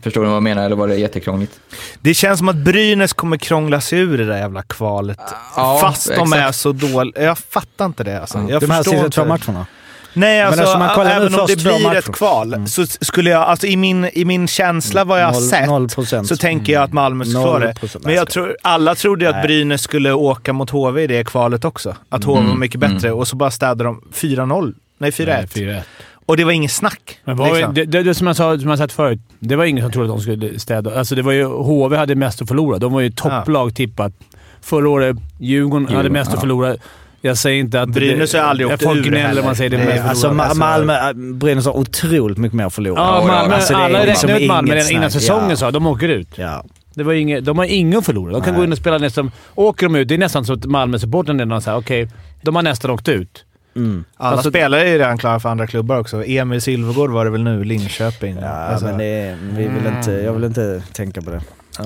Förstår ni vad jag menar, eller var det jättekrångligt? det känns som att Brynäs kommer krångla sig ur det där jävla kvalet. Ja, Fast de exakt. är så dåliga. Jag fattar inte det alltså. Ja. Jag De här sista två matcherna? Nej, alltså, alltså, man kollar nu även om det blir ett kval, så skulle jag, alltså i min, i min känsla vad jag har Noll- sett, noll procent. så tänker jag att Malmö ska klara det. Men jag tror, alla trodde ju att Nej. Brynäs skulle åka mot HV i det kvalet också. Att HV var mycket bättre och så bara städade de 4-0. Nej, 4-1. 4-1. Och det var inget snack. Men var, liksom. det, det, det som jag sa, som jag sagt förut, det var ingen som trodde att de skulle städa. Alltså det var ju, HV hade mest att förlora. De var ju topplag tippat. Förra året, Djurgården, hade Djurgården, mest att ja. förlora. Jag säger inte att... Brynäs har aldrig åkt Folk ur gnäller man säger det. Mest Alltså. Ma- Malmö, äh, Brynäs har otroligt mycket mer att förlora. Ja, Malmö, alltså, alla liksom räknade ut Malmö redan innan snack. säsongen Ja. sa de åker ut. Ja. Det var inget, de har ingen att förlora. De kan Nej. gå in och spela nästan... Åker de ut, det är nästan så att Malmö-supporten redan säger okej, de har nästan åkt ut. Mm. Alla Alltså- spelare är ju redan klara för andra klubbar också. Emil Silvergård var det väl nu, Linköping. Ja, Alltså, men det, vi vill inte, jag vill inte tänka på det.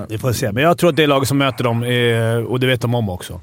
Vi får se. Men jag tror att det är laget som möter dem, eh, och det vet de om också.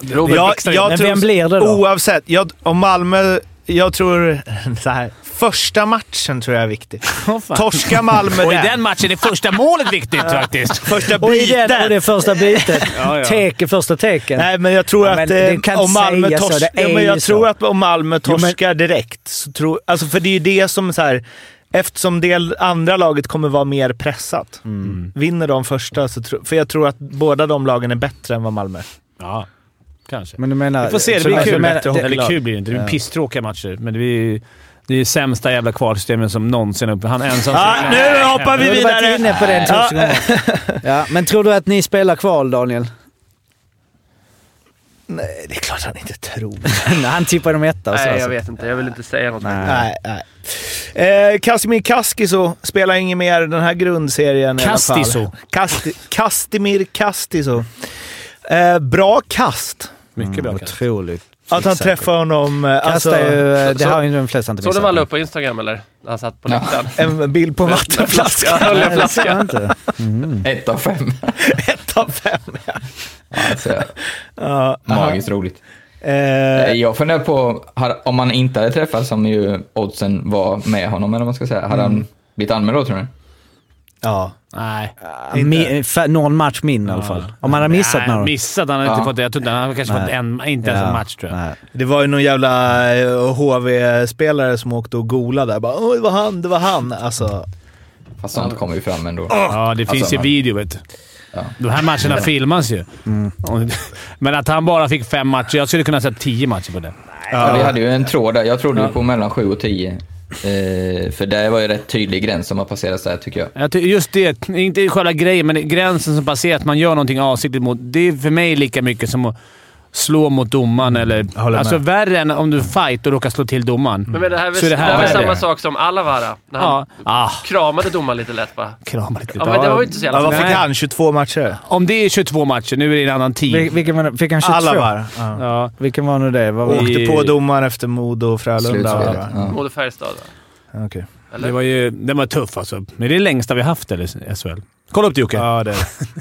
Robert jag, jag Men tror, vem blir det då? Oavsett. Jag, om Malmö... Jag tror... Så här, första matchen tror jag är viktig. Fan. Torska Malmö Och i den matchen är första målet viktigt faktiskt. Första Och, i den, och det biten. första bytet. Ja, ja. Teke, första teken. Nej, men jag tror Ja, att men eh, kan om Malmö torskar... är Ja, men jag så. tror att om Malmö Jo, men- torskar direkt, så tror... Alltså för det är ju det som så här... Eftersom det andra laget kommer vara mer pressat. Mm. Vinner de första så tror... För jag tror att båda de lagen är bättre än vad Malmö är. Ja, kanske. Men du menar... Vi får se. Det blir kul. men- bättre det- Eller kul blir det inte. Det blir Ja. pisstråkiga matcher. Men det är det är sämsta jävla kvalsystemet som någonsin upp. Han ensam... Ja, nu hoppar vi Du har varit vidare! inne på den Ja. tusen gånger. Ja, men tror du att ni spelar kval, Daniel? Nej, det är klart han inte tror. Nej, Han tippar dem etta och så. Nej, jag alltså. vet inte. Jag vill inte säga något. Nej. Nej, nej. Eh, Kasimir Kaskiso spelar inget mer den här grundserien i alla Kastiso. fall. Kasti, Kastimir Kastiso. Eh, bra kast. Mycket bra kast. Otroligt. Att han träffar honom. eh, Alltså, ju... eh, Så- Det har ju de flesta inte Såg du missat. vad han upp på Instagram eller? Han satt på Ja. läktaren. en bild på vattenflaska. En Nej, det ser jag flaska. inte. Ett av fem. Ett av fem. Ja. Ja, alltså, Ja, magiskt roligt. eh, Jag funderar på, om man inte hade träffat, som ju oddsen var med honom, eller vad man ska säga, hade han blivit anmäld då tror ni? ja. Nej. Mi, fa- någon match min i alla fall. Om man har missat Nej, någon. Missat. Han har inte Ja. fått det. Jag tror inte han har kanske Nej. fått en, inte ens en match tror jag. Nej. Det var ju någon jävla eh, HV-spelare som åkte och golade där. Bara, Åh, det var han, det var han. Alltså, Fast sånt kommer ju fram ändå. Ja, det finns Alltså, ju man- video vet du. Ja. De här matcherna filmas ju. Och- Men att han bara fick fem matcher. Jag skulle kunna sätta tio matcher på det. Ja, vi hade ju en tråd där. Jag trodde ju på mellan 7 och 10. Eh, för det var ju rätt tydlig gräns som har passerats där, tycker jag. Jag ty- just det, inte själva grejen, men gränsen som passerat, att man gör någonting avsiktligt mot... Det är för mig lika mycket som att slå mot domaren eller... håller Alltså med. värre än om du fight och råkar slå till domaren. Men, men det här är väl, Så det det här här är väl värre? samma sak som Alavara. När han Ja. Ah, kramade domaren lite lätt va? krama lite. Ja, men det var ju inte så ja, jävla... vad fick han? 22 matcher? Om det är 22 matcher, nu är det en annan tid. Vil- Vilken var det? Fick han 22? Alla var. Ja. Ja. Vilken var nu det? Var Och- det? Åkte på domaren efter Modo och Frölunda. Ja. Modo Färjestad? Ja, okej. Eller? Det var ju... Den var tuff alltså. Men det är det längsta vi har haft eller SHL. Kolla upp det Jocke. Ja, det är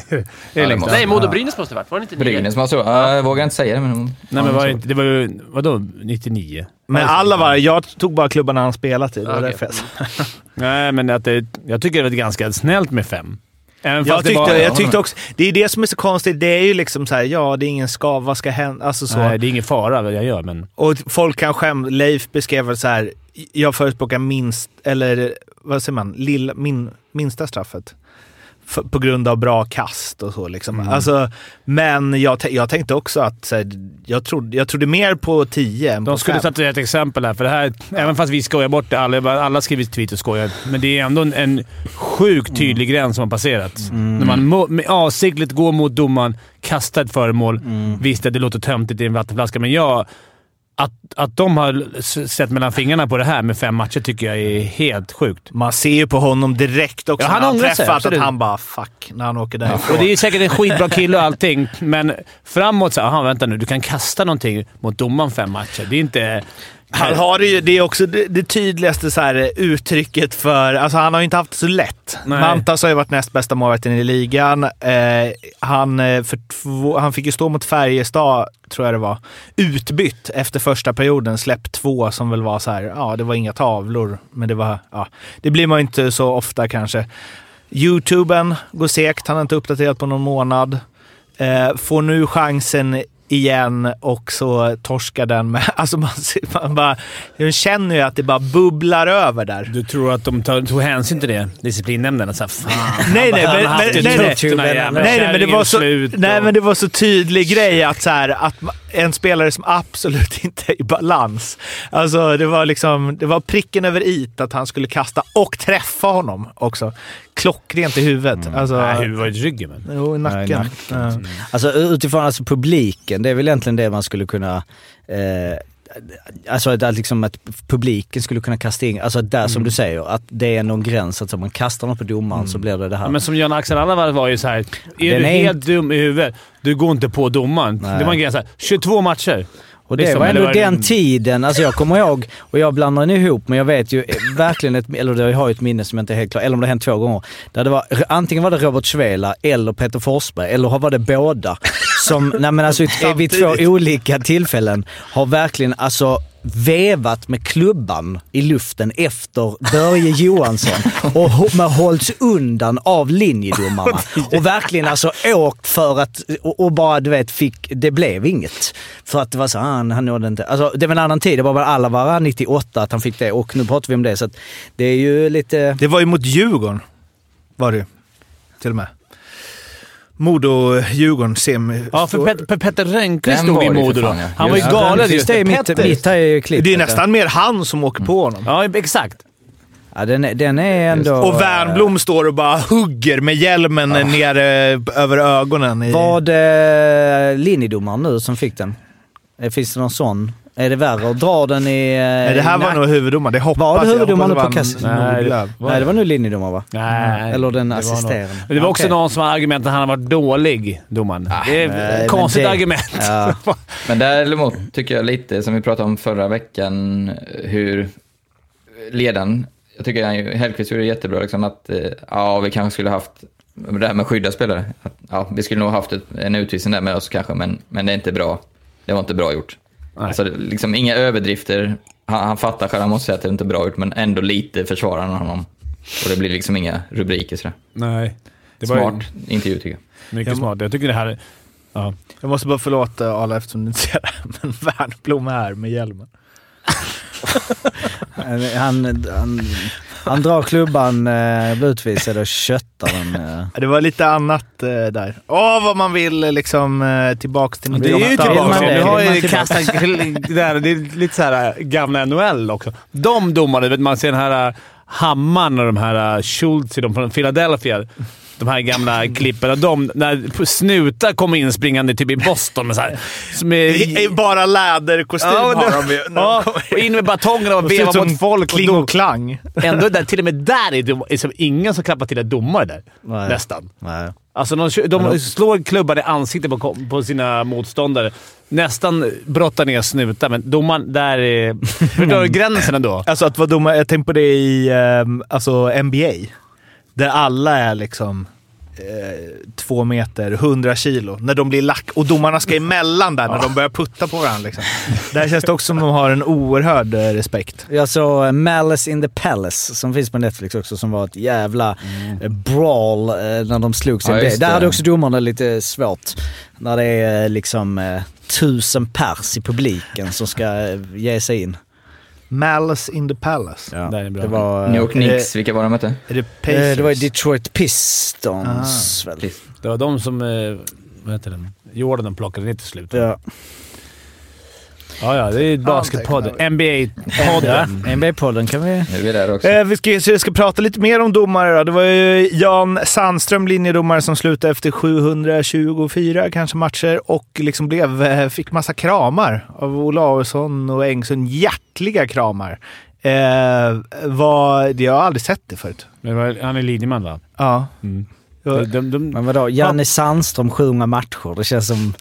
det. är längsta. Nej, Modo Brynäs måste det varit. Var det inte nio? Brynäs måste ja, Jag vågar inte säga det, men... Nej, men var det, det var ju... Vadå? 99? Men alla var Jag tog bara klubbarna han spelat i. Det var okej. därför jag. Nej, men att det, jag tycker det är ganska snällt med fem. Även Jag tyckte, var- jag tyckte också... Det är det som är så konstigt. Det är ju liksom så här, ja, det är ingen skav, vad ska hända? Alltså så. Nej, det är ingen fara vad jag gör, men... Och folk kan skäm... Leif beskrev det så här, jag förespråkar minst, eller vad säger man, lilla, min, minsta straffet. För, på grund av bra kast och så. Liksom. Mm. Alltså, men jag, jag tänkte också att här, jag, trodde, jag trodde mer på 10 än De på skulle 5. tatuera ett exempel här, för det här, även fast vi skojar bort det, alla, alla skriver tweet och skojar, men det är ändå en, en sjukt tydlig gräns som har passerat. När man med avsiktligt går mot domaren, kastar ett föremål. Visst, det låter töntigt i en vattenflaska, men jag... Att, att de har sett mellan fingrarna på det här med fem matcher tycker jag är helt sjukt. Man ser ju på honom direkt också Ja, han när han ångrar sig, träffat att han bara “fuck” när han åker därifrån. Och det är ju säkert en skitbra kille och allting, men framåt så aha, vänta nu. Du kan kasta någonting mot domaren fem matcher. Det är inte... Han har det ju, det är också det, det tydligaste så här, uttrycket för... Alltså han har ju inte haft det så lätt. Nej. Mantas har ju varit näst bästa målvakten i ligan. Eh, han, eh, för två, han fick ju stå mot Färjestad, tror jag det var, utbytt efter första perioden. Släpp två som väl var så här, ja det var inga tavlor, men det var... Ja, det blir man ju inte så ofta kanske. Youtuben går segt, han har inte uppdaterat på någon månad. Eh, får nu chansen igen och så torskar den med... Alltså man, man bara... Jag känner ju att det bara bubblar över där. Du tror att de tar, tog hänsyn till det? Disciplinnämnden? Att så här, fan, Nej, nej, men, men, nej, nej, nej, nej, men det var så, nej, men det var så tydlig grej att, så här, att en spelare som absolut inte är i balans. Alltså, det var liksom det var pricken över it att han skulle kasta och träffa honom också. Klockrent i huvudet. Alltså, Nej, huvudet i ryggen. Men. Jo, i nacken. Nej, i nacken. Ja. Alltså utifrån alltså publiken, det är väl egentligen det man skulle kunna... Eh, alltså att, att liksom att publiken skulle kunna kasta in, alltså där som du säger, att det är någon gräns. Alltså man kastar något på domaren så blir det det här. Ja, men som Jan Axel Alvar var ju så här. Är Den du är helt dum i huvudet, du går inte på domaren. Nej. Det var en grej såhär, 22 matcher. Och det Liksom, var ändå var det- den tiden, alltså jag kommer ihåg, och jag blandar nu ihop, men jag vet ju verkligen, ett, eller jag har ju ett minne som jag inte är helt klar, eller om det har hänt två gånger. Där det var, antingen var det Robert Svela eller Peter Forsberg, eller var det båda. Som, nej men alltså vid två olika tillfällen har verkligen alltså vevat med klubban i luften efter Börje Johansson och med hållits undan av linjedomarna. Och verkligen alltså åkt för att, och, bara du vet, fick, det blev inget. För att det var så, ah, han, han nådde inte. Alltså det var en annan tid, det var väl alla var 98 att han fick det och nu pratar vi om det. Så det är ju lite... Det var ju mot Djurgården. Var det ju. Till och med. Modo-Djurgården semi... Ja, för Pet- Pe- Petter Rönnqvist stod i Modo då. ja. Han var ju galen. Just det är mitt, mitt är klippet. Det är nästan mer han som åker på honom. Ja, exakt. Ja, den, är- den är ändå... Och Wernbloom står och bara hugger med hjälmen nere över ögonen. I... Var det linjedomaren nu som fick den? Eh, Finns det någon sån? Är det värre att dra den i... Nej, det här var nog huvuddomaren. Det hoppas Var det huvuddomaren på Kassis? det Nej, Nordlöf. Nej, det var nu linjedomaren va? Nej, Eller den det var nog- assisterande. Men det var också Okej. någon som har argumentet att han har varit dålig, domaren. det är nej, ett men konstigt det- argument. Ja. Men däremot tycker jag lite, som vi pratade om förra veckan, hur ledaren, jag tycker han, ju- Hellkvist gjorde det jättebra, liksom att eh, ja, vi kanske skulle haft det här med skydda spelare. Att, ja, vi skulle nog haft ett, en utvisning där med oss kanske, men, men det är inte bra. Det var inte bra gjort. Alltså, det- liksom, inga överdrifter. Han, han fattar själv, han måste säga att det inte är bra gjort, men ändå lite försvarar han honom. Och det blir liksom inga rubriker sådär. Nej. Det var Smart intervju tycker jag. Mycket smart. Jag tycker det här... Ja. Jag måste bara förlåta Arla eftersom du inte ser det, men Wernbloom är här med hjälmen. Han, han, han, drar klubban, eh, blir utvisad och köttar den. Eh. Det var lite annat eh, där. Åh, vad man vill liksom eh, tillbaks till Det är ju 98. tillbaka. man det? Du har ju kastat... där, det är lite såhär gamla NHL också. De domarna, vet man ser den här Hammaren och de här Schultz de från Philadelphia. De här gamla klippen. De, när snutar kommer inspringande typ i Boston med så här, som är, I- Bara läderkostym Ja, har de ju. Ja, och in med batongerna och veva mot folk. Och Kling dom, och klang. ändå där, till och med där är det är som ingen som klappar till ett domare där. Nej. Nästan. Nej. Alltså de, de slår klubban i ansiktet på, på sina motståndare. Nästan brottar ner snutar, men domaren, där är... Förstår du gränsen ändå? Alltså att vara domare, jag tänkte på det i ehm, alltså NBA. Där alla är liksom eh, två meter, 100 kilo, när de blir lack och domarna ska emellan där när de börjar putta på varandra. Liksom. Där känns det också som de har en oerhörd eh, respekt. Jag såg eh, Malice in the Palace som finns på Netflix också som var ett jävla eh, brawl eh, när de slogs. Ja, just Där det. hade också domarna lite svårt. När det är eh, liksom eh, tusen pers i publiken som ska eh, ge sig in. Malice in the Palace. Ja, Det är bra. Det var, New eh, York Knicks, vilka var de mötte? Är det eh, det var Detroit Pistons väl? Det var de som... Eh, vad heter den? Jordan plockade ner till slut. Ja. Ja, ja det är basketpodden. NBA-podden. NBA-podden kan vi... Nu är vi där också. Eh, vi ska, så jag ska prata lite mer om domare då. Det var ju Jan Sandström, linjedomare, som slutade efter 724 kanske matcher och liksom blev, eh, fick massa kramar av Olausson och Engsund. Hjärtliga kramar. Eh, var, det, jag har aldrig sett det förut. Vad- Han är linjeman va? Ja. Mm. De, de, de, Men vadå, Janne Sandström 700 matcher. Det känns som...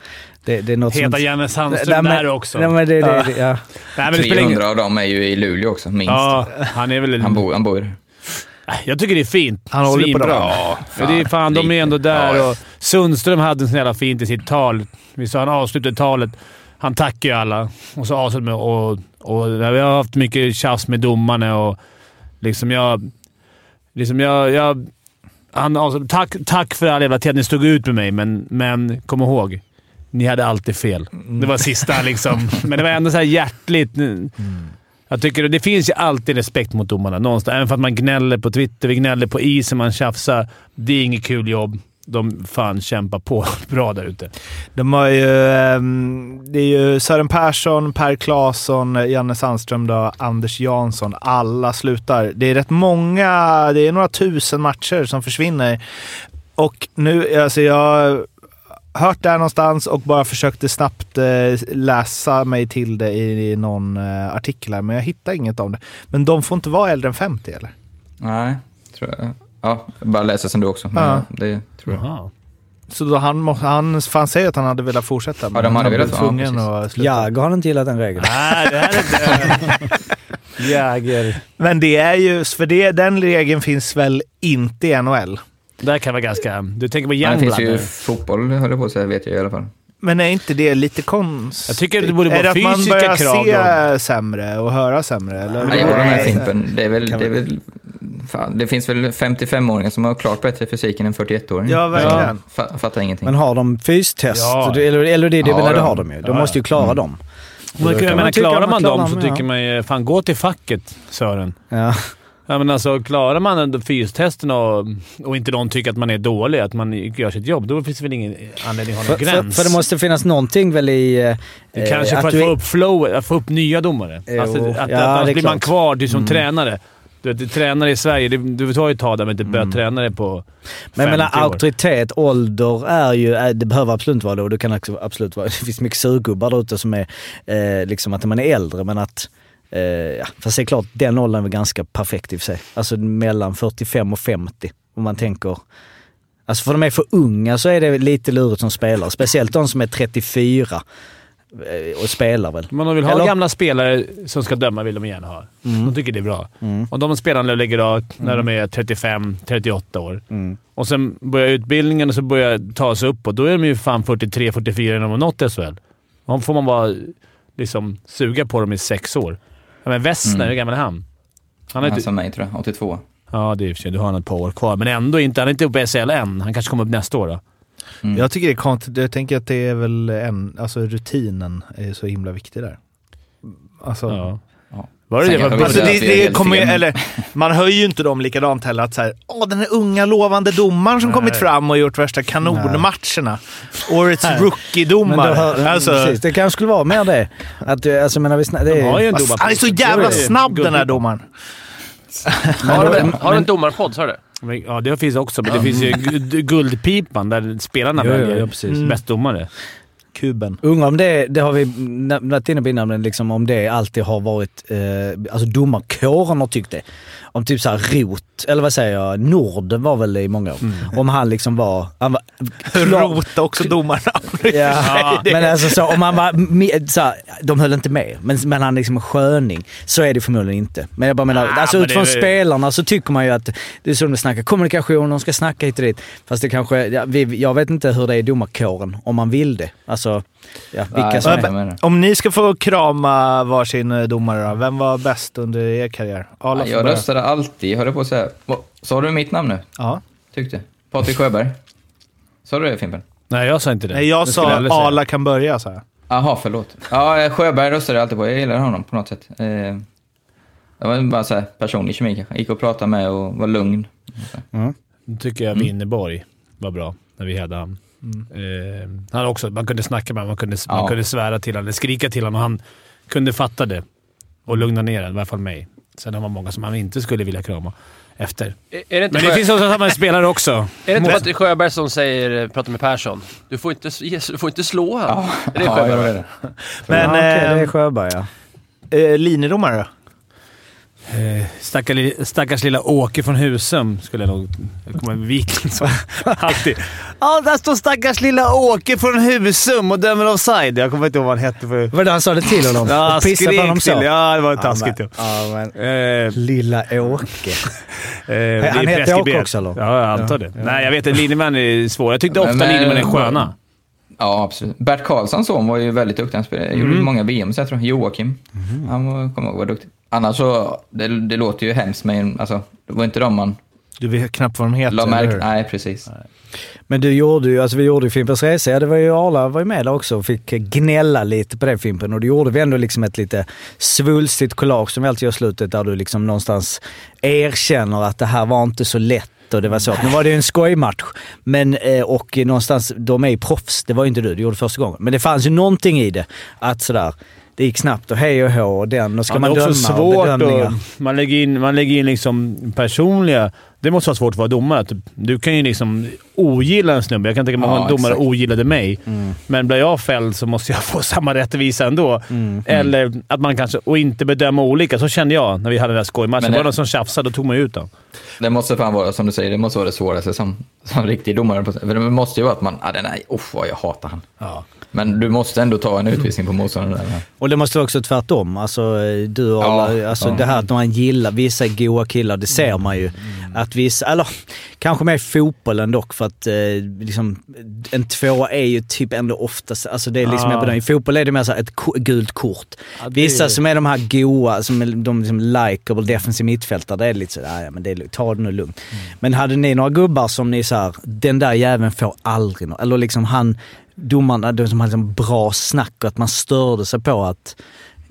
Det, det är något Heta som... Janne Sandström där också. Nej, men det, det, det, ja. Nej, men det spelar 300 ingen... av dem är ju i Luleå också, minst. Ja, han är väl... Han bor, han bor Jag tycker det är fint. Han håller på Svinbra. dem. Ja, För det är fan, de är ändå där Ja, och Sundström hade så jävla fint i sitt tal. Vi sa han avslutade talet. Han tackar ju alla och så avslutade med och, och Vi har haft mycket tjafs med domarna och liksom jag... Liksom jag... jag han avslutade, tack, tack för all jävla tid att ni stod ut med mig, men, men kom ihåg. Ni hade alltid fel. Det var sista liksom. Men det var ändå så här hjärtligt. Jag tycker det finns ju alltid respekt mot domarna någonstans. Även för att man gnäller på Twitter, vi gnäller på isen, man tjafsar. Det är inget kul jobb. De fan kämpar på bra där ute. De har ju, ehm, det är ju Sören Persson, Per Claesson, Janne Sandström, då, Anders Jansson. Alla slutar. Det är rätt många, det är några tusen matcher som försvinner. Och nu, alltså jag hört det här någonstans och bara försökte snabbt eh, läsa mig till det i, någon eh, artikel här, men jag hittar inget om det. Men de får inte vara äldre än 50 eller? Nej, tror jag. Ja, jag bara läser som du också. Ja. ja. Det tror jag. Så då han, han fan säger att han hade velat fortsätta, men de han hade blev velat, ja, tvungen precis. att sluta. Jagr har inte gillat den regeln. Nej, det här är inte... Jäger. Men det är ju, för det, den regeln finns väl inte i NHL? Det här kan vara ganska... Du tänker på Men det finns Youngblood ju nu. fotboll, höll jag på att säga, vet jag i alla fall. Men är inte det lite konstigt? Jag tycker det borde vara är det att man fysiska börjar krav se sämre och höra sämre? Eller? Nej, jag håller med. Fimpen. Det, är väl, det, är väl, fan, det finns väl 55-åringar som har klart bättre fysik än en 41-åring. Ja, verkligen. Fa- fattar ingenting. Men har de fystest? Ja. Eller, eller det, det, Ja, det, det de- har de ju. De ja, måste ju klara dem. Men, Då kan jag man menar, klarar man man klarar dem så dem, ja. tycker man ju... Fan, gå till facket, Sören. Ja. Ja, men alltså, klarar man fystesten och, och inte någon tycker att man är dålig, att man gör sitt jobb, då finns det väl ingen anledning att ha För, någon för, gräns. för det måste finnas någonting väl i... eh, Det kanske eh, för att du få upp flow, att få upp nya domare. Jo, alltså, att, ja, att, annars blir man kvar du som tränare. Du vet, tränare i Sverige, det, du tar ju ett tag där man inte börjar träna det på Men jag 50 menar, auktoritet, ålder är ju... eh, Det behöver absolut inte vara det och det kan absolut vara... Det finns mycket surgubbar där ute som är eh, liksom att man är äldre men att... Eh, ja, fast det är klart, den åldern är väl ganska perfekt i och för sig. Alltså mellan 45 och 50 om man tänker... Alltså för de är för unga så är det lite lurigt som spelare. Speciellt de som är 34 eh, och spelar väl. Men de vill ha Eller- gamla spelare som ska döma, vill de gärna ha. De tycker det är bra. Mm. Och de spelarna lägger av när de är 35-38 år. Mm. Och sen börjar utbildningen och så börjar ta sig upp och då är de ju fan 43-44 när de har nått SHL. Då får man bara liksom suga på dem i sex år. Ja, men Wessner, Mm. hur gammal är han? Han är inte, som mig tror jag, 82. ja, det är i och för sig. Du har han ett par år kvar, men ändå inte. Han är inte uppe i SHL än. Han kanske kommer upp nästa år då. Mm. Jag tycker det är konstigt. Jag tänker att det är väl en, alltså rutinen är så himla viktig där. Alltså, Ja. Var det det? Alltså det det, kommer eller, man hör ju inte dem likadant heller. Att så här, Åh, den här unga lovande domaren som Nej. kommit fram och gjort värsta kanonmatcherna. Årets rookie-domare. Alltså, precis, det kanske skulle vara mer det. Att, du- alltså, menar, vi det de är, en domare. han är så jävla snabb den här domaren. Har du, en- har du en domarpodd, sa du Ja, det finns också, men det finns ju gu- Guldpipan där spelarna väljer ja, precis. Mm. bäst domare kuben. Undrar om det, det har vi varit inne på innan, men liksom om det alltid har varit, eh, alltså domarkåren har tyckt det. Om typ såhär Rot, eller vad säger jag, Norden var väl i många år. Om han liksom var... Han var Rota också domarna. Ja, men alltså så, om han var... Så här, de höll inte med, men, men han liksom en sköning. Så är det förmodligen inte. Men jag bara menar, Ah, alltså men utifrån det- spelarna så tycker man ju att det är så de snackar kommunikation, de ska snacka hit och dit. Fast det kanske, jag vet inte hur det är i domarkåren, om man vill det. Alltså, ja, vilka som jag är. Om ni ska få krama varsin eh, domare då, vem var bäst under er karriär? Får Jag börja. röstade alltid, höll jag på att säga. Sa du mitt namn nu? Ja. Tyckte. Patrik Sjöberg. Sa du det Fimpen? Nej, jag sa inte det. Nej, jag Det sa säga. Arla kan börja, sa jag. Jaha, förlåt. Ja, eh, Sjöberg röstade jag alltid på. Jag gillar honom på något sätt. Eh, Det var bara så här personlig kemi kanske. Gick och pratade med och var lugn. Nu tycker jag Winneborg var bra, när vi hade han. Eh, han också, man kunde snacka med honom, man kunde, man Ja. kunde svära till honom, skrika till honom och han kunde fatta det och lugna ner en, i alla fall mig. Sen har man många som han inte skulle vilja krama efter. Är är det inte, Men det Sjö, finns också samma spelare också. är det inte Patrik Sjöberg som säger, pratar med Persson? Du får inte, du får inte slå han. Är det Ja, Sjöberg? vet det. Men ja, okej, det är eh, Sjöberg ja. eh, linjedomare då? Eh, stackars, stackars lilla Åke från Husum skulle jag nog... Jag kommer Wikingsson. Alltid. Ja, där står stackars lilla Åke från Husum och dömer offside. Jag kommer inte ihåg vad han hette. För... Var det han sa det till honom? Ja, Och pissade på honom så? till. Ja, det var Ja, taskigt. men- Ja, ja, men, Eh, lilla Åke. Eh, han heter preskriberat. Åke också, eller? Ja, jag antar det. Nej, jag vet att linjemän är svåra. Jag tyckte Men- ofta men- linjemän är sköna. Ja, absolut. Bert Karlssons son var ju väldigt duktig. Han spelade, gjorde många VM, så jag tror Joakim. Han var, kommer ihåg, var duktig. Annars så, det, det låter ju hemskt, men alltså, det var inte de man Du vet knappt vad de heter, la hur? Nej, precis. Men du gjorde ju, alltså vi gjorde ju Fimpens Resa, ja, det var ju Arla var ju med där också och fick gnälla lite på den Fimpen och då gjorde vi ändå liksom ett lite svulstigt collage som vi alltid gör slutet där du liksom någonstans erkänner att det här var inte så lätt och det var så. Nu var det ju en skojmatch, men, eh, och någonstans, de är ju proffs. Det var ju inte du, du gjorde första gången. Men det fanns ju någonting i det. Att sådär, det gick snabbt och hej och hå och den och ska Ja, man det är döma också och svårt bedömningar. att, man, lägger in, man lägger in liksom personliga... Det måste vara svårt att vara domare. Typ, Du kan ju liksom ogilla en snubbe. Jag kan tänka mig att Ja, en domare exakt. ogillade mig. Men blir jag fälld så måste jag få samma rättvisa ändå. Eller att man kanske... Och inte bedöma olika. Så kände jag när vi hade den där skojmatchen. Var det det- någon som tjafsade, då tog man ut den. Det måste fan vara, som du säger, det måste vara det svåraste som, som riktig domare. För det måste ju vara att man, ah, den uff vad jag hatar han. Men du måste ändå ta en utvisning på motståndaren. Och det måste vara också tvärtom. Alltså du och Ja, alla, alltså ja. det här att man gillar, vissa goa killar, det ser man ju. Att vissa, eller kanske mer i fotbollen dock för att eh, liksom, en tvåa är ju typ ändå oftast, alltså det är liksom Ja. mer den. I fotboll är det mer så ett gult kort. Ja, det- Vissa som är de här goa, som är de liksom likeable defensive mittfältare, det är lite sådär, ja men det är, ta det nu lugnt. Men hade ni några gubbar som ni såhär, den där jäveln får aldrig nå eller liksom han, domarna, de som hade liksom bra snack och att man störde sig på att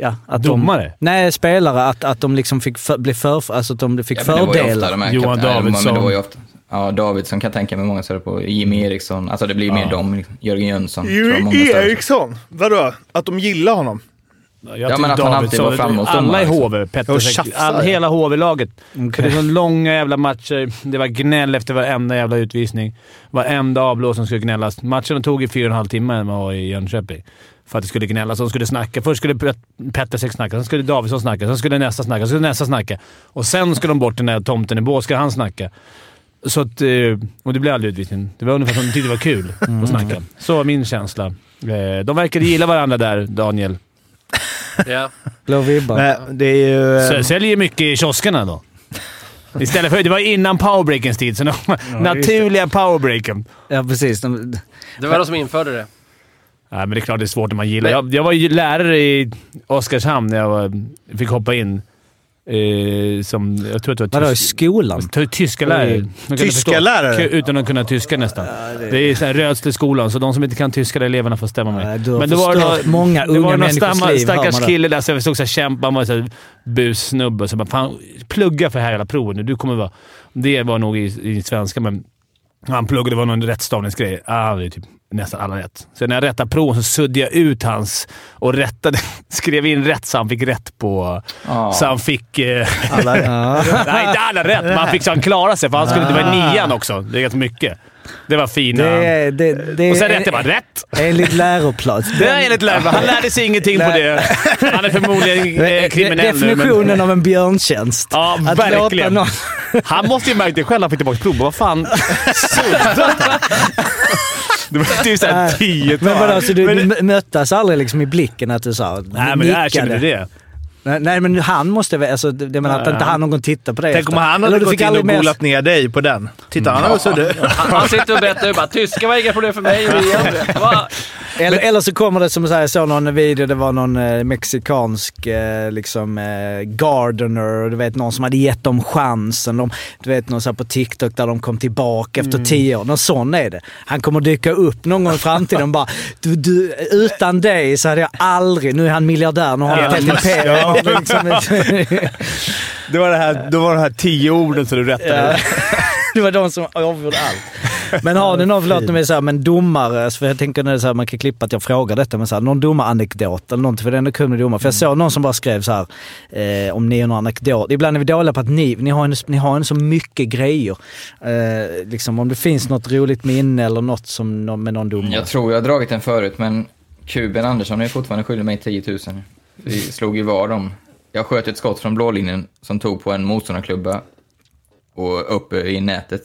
Ja, att Domare? De, nej, spelare. Att, att de liksom fick för, bli för, alltså att de fick Ja, var fördelar. de Johan nej, Davidsson. Det var ju ofta, ja, Davidsson kan jag tänka mig många ser på. Jimmy Eriksson, alltså det blir ju mer dem. Liksom. Jörgen Jönsson. på. Eriksson? Vadå? Att de gillar honom? Jag Ja, men att han alltid Davidsson- var hos Alla i liksom. HV. Petter, tjafsar, all, ja. hela HV-laget. För det är så långa jävla matcher. Det var gnäll efter varenda jävla utvisning. Varenda avblås som skulle gnällas. Matchen tog i fyra och en halv timme när man var i Jönköping. För att det skulle gnällas. De skulle snacka. Först skulle Pet- Pettersek snacka, sen skulle Davidsson snacka, sen skulle nästa snacka, sen skulle nästa snacka. Och sen skulle de bort den där tomten i bås. Ska han snacka. Så att, eh, och det blev aldrig utvisning. Det var ungefär som de tyckte det var kul att snacka. Så var min känsla. Eh, De verkade gilla varandra där, Daniel. Ja. Blå vibbar. Men det är ju... eh, Så säljer mycket i kioskerna då. Istället för... Det var innan powerbreakens tid, så de naturliga powerbreaken. Ja, precis. De, Det var de som införde det. Nej, men det är klart det är svårt när man gillar... Jag, jag var ju lärare i Oskarshamn när jag var, fick hoppa in. Eh, som... Jag tror att det var vadå, i tysk, skolan? ty- tyska lärare. De Tyska lärare? Utan att kunna tyska nästan. det är Rödsleskolan, så de som inte kan tyska, där eleverna får stämma mig. Har Men det var någon- många det unga var någon stamma, liv, stackars det. kille där som stod så här kämpa. Han var här bussnubbe. Så bara, fan, plugga för det här jävla provet nu. Du kommer vara... Det var nog i, i svenska, men han pluggade. Det var någon rättstavningsgrej. Ah, han hade typ nästan alla rätt. Så när jag rättade proven så suddade jag ut hans och rättade, skrev in rätt så han fick rätt på... Ja. Så han fick... Eh, Alla, nej, inte alla rätt, men han fick så han klarade sig. För han skulle, det var nian också. Det är rätt mycket. Det var fina. Det, det, det och sen rätt, det var rätt. enligt läroplan. Det är enligt läraren. Han lärde sig ingenting på det. Han är förmodligen eh, kriminell nu. Definitionen Men... av en björntjänst. Ja, Att verkligen. någon- Han måste ju märkt det själv när han fick tillbaka provet. Vad fan? Det var typ såhär tiotal. Men vadå, så du, Men- du mö- möttes aldrig liksom i blicken att du sa... Nej, men jag erkänner du det. Nej, nej, men han måste väl... Alltså, det menar att inte han- han någon tittar på det Tänk om efter. han Eller hade du gått fick in och golat ner dig på den. Titta, han har suttit... Han, han sitter och berättar bara tyska var inga problem för mig. Eller, eller så kommer det som så här, jag såg någon video, det var någon eh, mexikansk eh, liksom, eh, gardener, du vet någon som hade gett dem chansen. De, du vet någon så här på TikTok där de kom tillbaka efter tio år. Någon sån är det. Han kommer dyka upp någon gång i framtiden och bara du, du, utan dig så hade jag aldrig, nu är han miljardär, nu har han ett helt imperium. Liksom, Det var det här, då var det här tio orden som du rättade. det var de som avgjorde allt. Men har ni någon, förlåt här, men domare, för jag tänker när det är så här, man kan klippa att jag frågar detta, men så här, någon domaranekdot eller någonting, för det är ändå kul med domare. För jag såg någon som bara skrev så här, eh, om ni har någon anekdot. Ibland är vi dåliga på att ni, ni har en, ni har en så mycket grejer. Eh, liksom om det finns något roligt minne eller något som, med någon domare. Jag tror jag har dragit den förut, men Kuben Andersson är fortfarande skyldig mig 10 000. Vi slog ju var dem. Jag sköt ett skott från blålinjen som tog på en motståndarklubba och upp i nätet.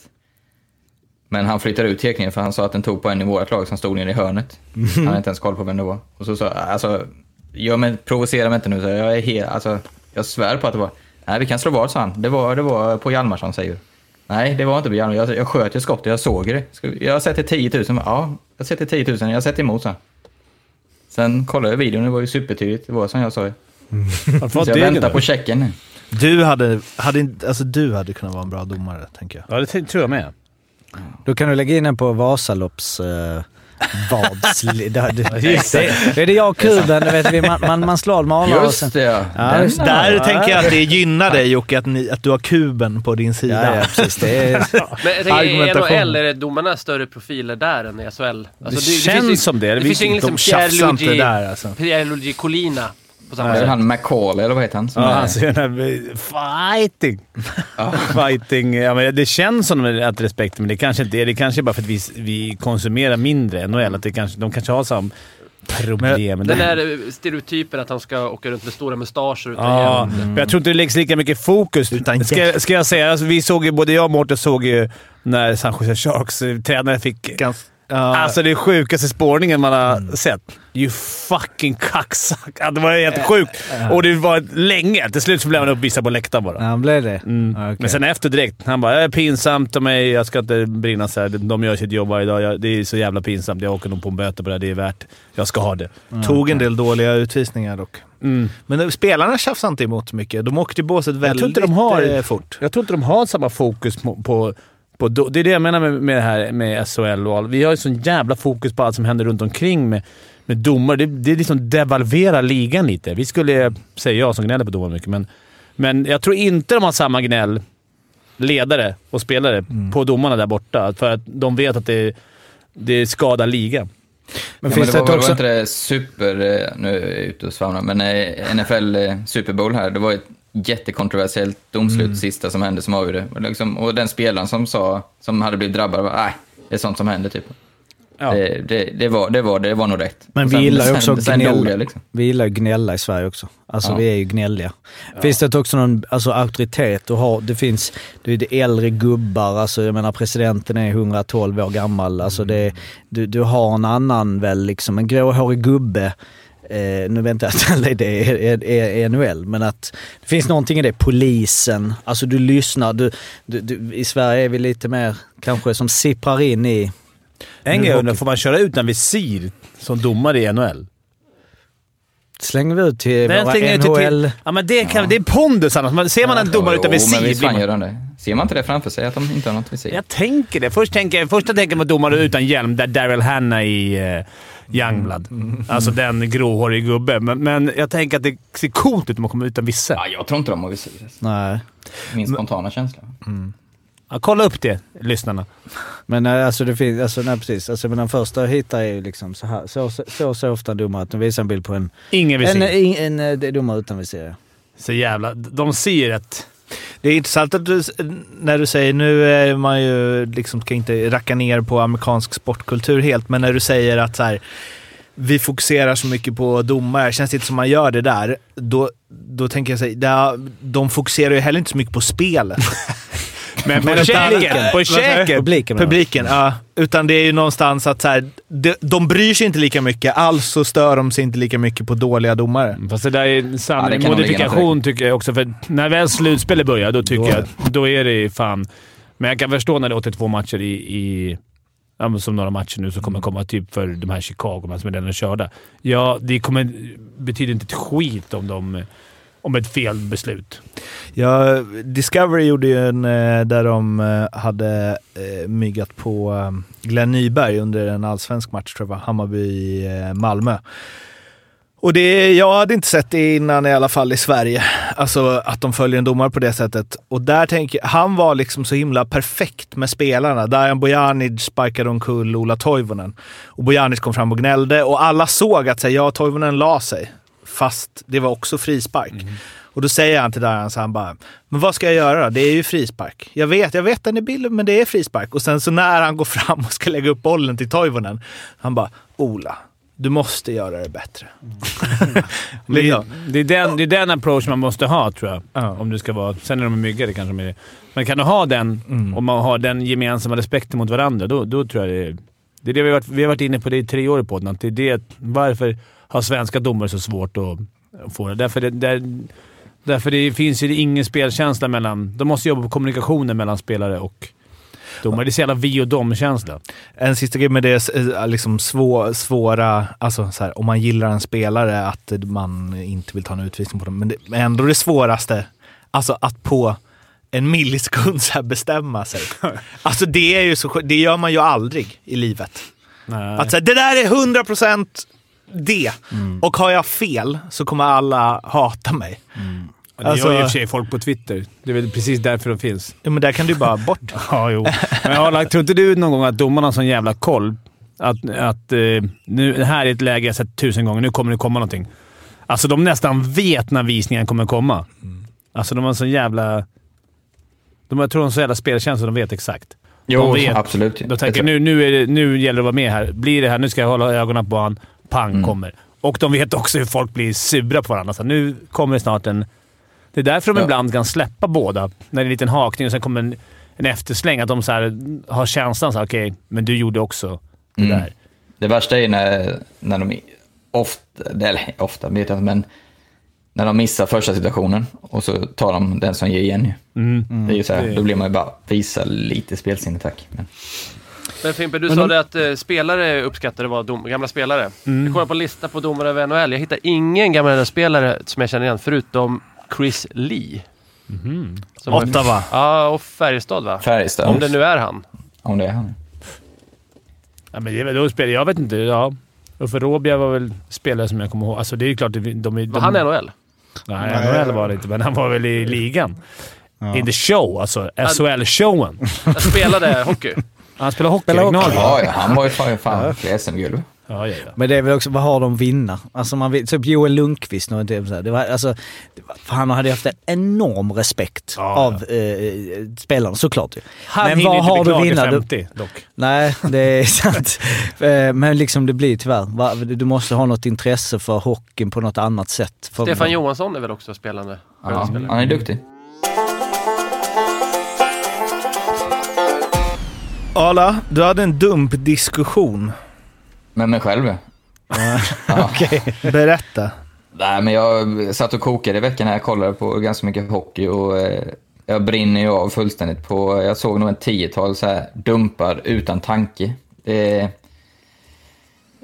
Men han flyttade ut tekningen för han sa att den tog på en i vårt lag som stod nere i hörnet. Han hade inte ens koll på vem det var. Och så sa jag, alltså, gör mig, provocera mig inte nu. Så jag, är helt, alltså, jag svär på att det var, nej vi kan slå vad sa han. Det var, det var på Hjalmarsson säger. Nej, det var inte på Hjalmarsson. Jag, jag sköt ju skottet, jag såg det. Jag sätter 10 000. Ja, jag sätter 10 000. Jag sätter emot så. Sen kollade jag videon, det var ju supertydligt. Det var som jag sa. ju. Så jag väntar på checken nu. Du hade, hade, inte- alltså, du hade kunnat vara en bra domare, tänker jag. Ja, det tror jag med. Då kan du lägga in den på Vasalopps... Eh, vads, det, det, det, det är det jag och kuben, du vet, vi, man, man, man slår och sen... Just det, ja. Ja, just det. Där Ja. tänker jag att det gynnar dig Jocke, att, ni, att du har kuben på din sida. Ja, ja, precis. Det är, Men i Argumentation. NHL är det domarna större profiler där än i SHL? Alltså, Det känns som det. Det Vi- finns ju ingen liksom inte Pierluigi där, alltså. Pierluigi Colina på samma sätt. han McCall, eller vad heter han? Som Ja, är, han ser den här fighting. fighting. Ja, men det känns som att respekt, men det kanske inte är. Det kanske är bara för att vi, vi konsumerar mindre NHL. Att det kanske, de kanske har samma problem. Den där stereotypen att han ska åka runt med stora mustascher utan Ja, hjälm. men jag tror inte det läggs lika mycket fokus. Utan ska, ska jag säga, alltså, vi såg ju, både jag och Mårten såg ju när San Jose Sharks tränare fick... Gans, ja, Alltså det är sjukaste spårningen man har sett. You fucking kacksack. Det var helt sjukt. Och det var länge. Till slut så blev han uppvisad på läktaren bara. han blev det? Mm. Okej. Men sen efter direkt. Han bara “Det är pinsamt av mig. Jag ska inte brinna så här. De gör sitt jobb varje dag. Jag, det är så jävla pinsamt. Jag åker nog på en böter på det här. Det är värt. Jag ska ha det.” tog en del dåliga utvisningar dock. Mm. Men eh, spelarna tjafsade inte emot mycket. De åkte i båset Jag väldigt tror inte de har... eh, fort. Jag tror inte de har samma fokus på... på på, det är det jag menar med, med det här med SHL och all. Vi har ju sån jävla fokus på allt som händer runt omkring med, med domare. Det, det liksom devalverar ligan lite. Vi skulle, säger jag som gnäller på domare mycket, men, men jag tror inte de har samma gnäll, ledare och spelare, på domarna där borta. För att de vet att det, det skadar ligan. Men Ja, finns men det, det, var, var också... inte det super, eh, nu är jag ute och svamlar, men eh, NFL eh, Super Bowl här, det var ett jättekontroversiellt domslut Mm. sista som hände som avgjorde. Och, liksom, och den spelaren som sa, som hade blivit drabbad var, nej, det är sånt som händer typ. Ja. Det, det, det, var, det, var, det var nog rätt. Men Och vi gillar ju också sen, att sen gnälla. jag liksom. Vi gillar ju gnälla i Sverige också. Alltså Ja. vi är ju gnälliga. Finns det också någon alltså, auktoritet att ha? Det finns det är det äldre gubbar, alltså jag menar presidenten är 112 år gammal. Alltså det, du, du har en annan väl liksom, en gråhårig gubbe. Eh, nu vet inte jag att alla det är, är, är NHL, men att det finns någonting i det. Polisen, alltså du lyssnar. Du, du, du, I Sverige är vi lite mer kanske som sipprar in i... En grej får man köra utan visir som domare i NHL? Slänger vi ut till Den våra slänger NHL... till- Ja, men det, kan, det är pondus annars. Man- Ser man en domare utan Jo, men visir visst fan man... gör de det. Ser man inte det framför sig, att de inte har något visir? Jag tänker det. Först tänker första tänker jag på domare utan hjälm, där Daryl Hannah i uh, Youngblood. Alltså den gråhårige gubben. Men, men jag tänker att det ser coolt ut om man kommer utan visir. Ja, jag tror inte de har visir. Nej. Min spontana känsla. Ja, kolla upp det, lyssnarna. Men eh, alltså det finns, alltså nej precis. Alltså men den första hittar är ju liksom så här. Så, så, så, så ofta en domare att de visar en bild på en... Ingen visir. En, en, en, eh, domare utan visir. Så jävla... De ser ett... Det är intressant att du, när du säger, nu är man ju liksom, ska inte racka ner på amerikansk sportkultur helt, men när du säger att så här, vi fokuserar så mycket på domare, känns det inte som man gör det där, då, då tänker jag säga, de fokuserar ju heller inte så mycket på spelet. Men på käken, publiken. på käken. Publiken. jag. Publiken, ja. Utan det är ju någonstans att så här, de, de bryr sig inte lika mycket, alltså stör de sig inte lika mycket på dåliga domare. Fast det där är en Ja, sann det kan nog ligga modifikation tycker jag också. För när väl slutspelet börjar, då tycker jag att då är det fan... Men jag kan förstå när det är 82 matcher i... i ja, som några matcher nu som kommer komma typ för de här Chicago, som är redan körda. Ja, det kommer betyder inte ett skit om de... Om ett fel beslut. Ja, Discovery gjorde ju en eh, där de eh, hade eh, myggat på Glenn Nyberg under en allsvensk match, tror jag, Hammarby-Malmö. Och det, jag hade inte sett det innan i alla fall i Sverige, alltså att de följer en domare på det sättet. Och där tänker jag, han var liksom så himla perfekt med spelarna. Dajan Bojanic sparkade omkull Ola Toivonen. Och Bojanic kom fram och gnällde och alla såg att så här, ja, Toivonen la sig. Fast det var också frispark. Och då säger han till Dajan så han bara, men vad ska jag göra då? Det är ju frispark. Jag vet, jag vet den är billig, men det är frispark. Och sen så när han går fram och ska lägga upp bollen till Toivonen, han bara, Ola, du måste göra det bättre. Det, Liksom. det, är den, det är den approach man måste ha, tror jag. Ja. Om du ska vara... Sen är de myggade kanske. Med det. Men kan du ha den, Mm. och man har den gemensamma respekten mot varandra, då, då tror jag det är... Det är det vi har varit, vi har varit inne på det i tre år på. Att det är det, varför har svenska domare så svårt att få det? Därför det, där, därför det finns ju ingen spelkänsla mellan... De måste jobba på kommunikationen mellan spelare och domare. Det är så jävla vi och dom-känsla. En sista grej med det är liksom svå, svåra, alltså så här, om man gillar en spelare, att man inte vill ta en utvisning på dem. Men det ändå det svåraste, alltså att på en millisekund så här bestämma sig. Alltså det är ju så det gör man ju aldrig i livet. Nej. Att säga, det där är 100% det. Och har jag fel så kommer alla hata mig. det gör alltså- ju i och för sig folk på Twitter. Det är väl precis därför de finns. Ja, men där kan du bara bort. Ja, jo. Men jag har lagt, tror inte du någon gång att domarna har sån jävla koll? Att, att eh, nu, det här är ett läge jag sett tusen gånger. Nu kommer det komma någonting. Alltså, de nästan vet när visningen kommer komma. Alltså, de har sån jävla... De, jag tror de har så jävla spelkänsla. De vet exakt. Jo, de vet. absolut. De tänker nu, nu, är det, nu gäller det att vara med här. Blir det här, nu ska jag hålla ögonen på han. Pang Mm. kommer. Och de vet också hur folk blir sura på varandra. Så nu kommer det snart en... Det är därför de Ja. ibland kan släppa båda. När det är en liten hakning och sen kommer en, en eftersläng. Att de så här, har känslan så här, okej, men du gjorde också det Mm. där. Det värsta är när, när de ofta, eller ofta vet jag inte, men när de missar första situationen och så tar de den som ger igen. ju. Det är ju så här, Mm. Då blir man ju bara, visa lite spelsinne tack. Men, Men Fimpen, du Men sa de- det att eh, spelare uppskattade var dom, gamla spelare. Jag kollar på en lista på domare över NHL. Jag hittar ingen gammal spelare som jag känner igen förutom Chris Lee. Som var- Ottawa. Ja, och Färjestad va? Färjestad, Om det nu är han. om det är han. Ja, men det är väl då spelar, jag vet inte. Ja. Uffe Råbia var väl spelare som jag kommer ihåg. Alltså det är ju klart, de, de, de, Var han i NHL? Nej, NHL var det inte, men han var väl i ligan. In the show, alltså. SHL-showen. Jag spelade hockey. Han spelar hockey. Spelar hockey. Ja, ja, han var ju fan, fan fler SM-guld. Ja, ja, ja. Men det är väl också, vad har de vinna? Alltså man vill, typ Joel Lundqvist och det, var, alltså, det var, för han hade haft en enorm respekt Ja, av eh, spelarna såklart ju. Han Men vad inte har du vinna? Du- 50 dock. Nej, det är sant. Eh, Men liksom det blir tyvärr. Du måste ha något intresse för hockeyn på något annat sätt. Stefan Johansson är väl också spelande? Ja, han är duktig. Arla, du hade en dumpdiskussion. Men mig själv ja. Berätta. Nej, men jag satt och kokade i veckan här. Jag kollade på ganska mycket hockey och eh, jag brinner ju av fullständigt på... Jag såg nog en tiotal så här dumpar utan tanke. Det är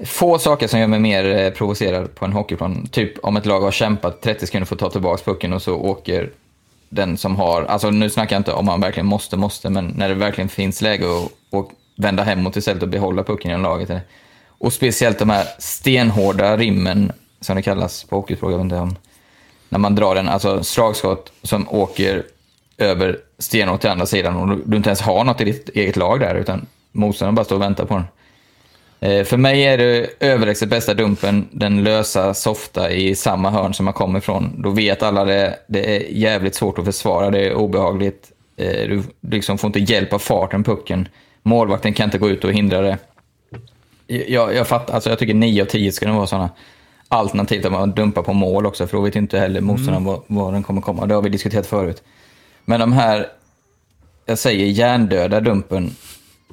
få saker som gör mig mer eh, provocerad på en hockeyplan. Typ om ett lag har kämpat 30 sekunder för att ta tillbaka pucken och så åker den som har... Alltså nu snackar jag inte om man verkligen måste, måste, men när det verkligen finns läge att att vända hemåt istället och behålla pucken i laget. Och speciellt de här stenhårda rimmen, som det kallas på hockeyspråk, jag vet inte om... När man drar en, alltså slagskott som åker över stenhårt till andra sidan och du, du inte ens har något i ditt eget lag där, utan motståndaren bara står och väntar på den. Eh, för mig är det överlägset bästa dumpen den lösa, softa i samma hörn som man kommer ifrån. Då vet alla det. Det är jävligt svårt att försvara, det är obehagligt. Eh, du liksom får inte hjälp av farten pucken. Målvakten kan inte gå ut och hindra det. Jag, jag fattar, alltså jag tycker 9 av 10 ska det vara sådana. Alternativt att man dumpar på mål också, för då vet inte heller motståndaren var, var den kommer komma. Det har vi diskuterat förut. Men de här, jag säger hjärndöda dumpen,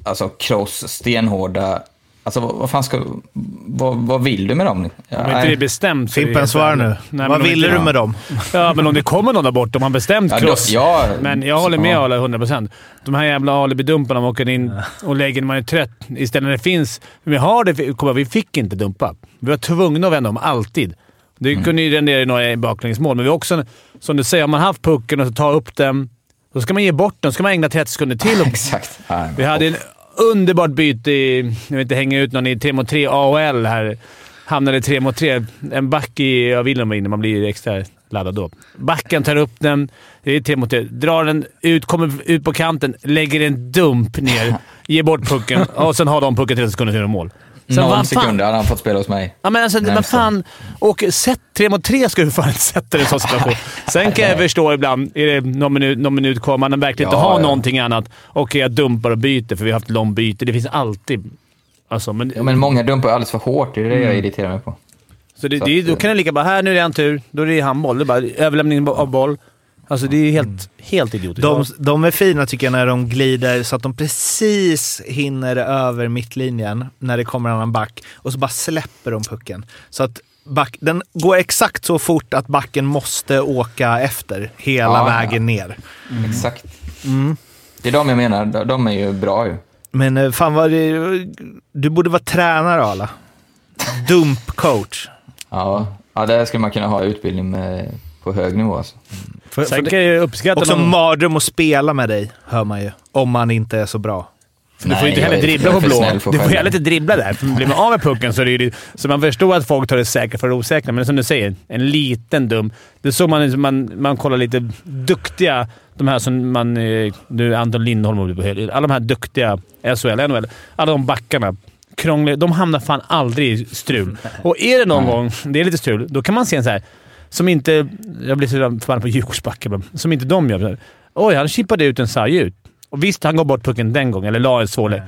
alltså cross, stenhårda, alltså vad, vad fan ska, vad, vad vill du med dem? Ja, Om inte det är bestämt... så Fimpen, värdelöst. nu. Nej, Vad ville du med dem? Ja, men om det kommer någon där borta, om man bestämt Ja, då- cross. ja, men jag håller med ja. alla 100%. De här jävla alibidumparna man åker in och lägger när man är trött. Istället när det finns... Vi har det, kom, vi fick inte dumpa. Vi var tvungna att vända om, alltid. Det Mm. kunde ju rendera i några baklängesmål, men vi också, som du säger, om man haft pucken och så tar upp den, då ska man ge bort den. Då ska man ägna 30 sekunder till. Och Exakt. Ja, vi hade en underbart byte i, jag vill inte hänga ut någon i 3 mot 3 AHL här. Hamnade i 3 mot 3. En back i, jag vill var inne, man blir extra laddad då. Backen tar upp den, det är 3 mot 3. Drar den ut, kommer ut på kanten, lägger en dump ner, ger bort pucken och sen har de pucken 30 sekunder till mål. Vad fan- sekunder hade han fått spela hos mig. Ja, men alltså, vad Närmsta. fan. Och sätt tre mot tre ska du fan inte sätta i en sån situation. Sen kan jag förstå ibland, är det någon minut, någon minut kvar, man verkligen inte Ja, har ja. någonting annat. Okej, jag dumpar och byter, för vi har haft lång byte. Det finns alltid... Alltså, men, Ja, men många dumpar alldeles för hårt. Det är det jag irriterar mig på. så det, så det, då kan det lika bara här, nu är det en tur. Då är det handboll. Det är bara överlämning av boll. Alltså det är helt, helt idiotiskt. De, de är fina tycker jag när de glider så att de precis hinner över mittlinjen när det kommer en annan back och så bara släpper de pucken. Så att back, den går exakt så fort att backen måste åka efter hela Ja, vägen ner. Exakt. Mm. Det är de jag menar. De- De är ju bra ju. Men eh, fan vad det, Du borde vara tränare Arla. Dumpcoach. Ja, ja där skulle man kunna ha utbildning med, på hög nivå. Alltså. För, Sen kan jag uppskatta Också någon... mardröm att spela med dig, hör man ju. Om man inte är så bra. Du får Nej, inte heller dribbla på för blå. för Du får heller inte dribbla där. För Blir man av med pucken så är det. Så man förstår att folk tar det säkra för det osäkra, men som du säger, en liten dum. Det såg man man, man kollar lite duktiga, de här som man... eh, Nu Anton Lindholm och Alla de här duktiga SHL, NHL. Alla de backarna. Krångliga. De hamnar fan aldrig i strul. Och är det någon gång det är lite strul, då kan man se en så här som inte... Jag blir så förbannad på Djurgårdsbacken, som inte de gör. Oj, han chippade ut en sarg ut. Och visst, han går bort pucken den gången, eller la en svårle.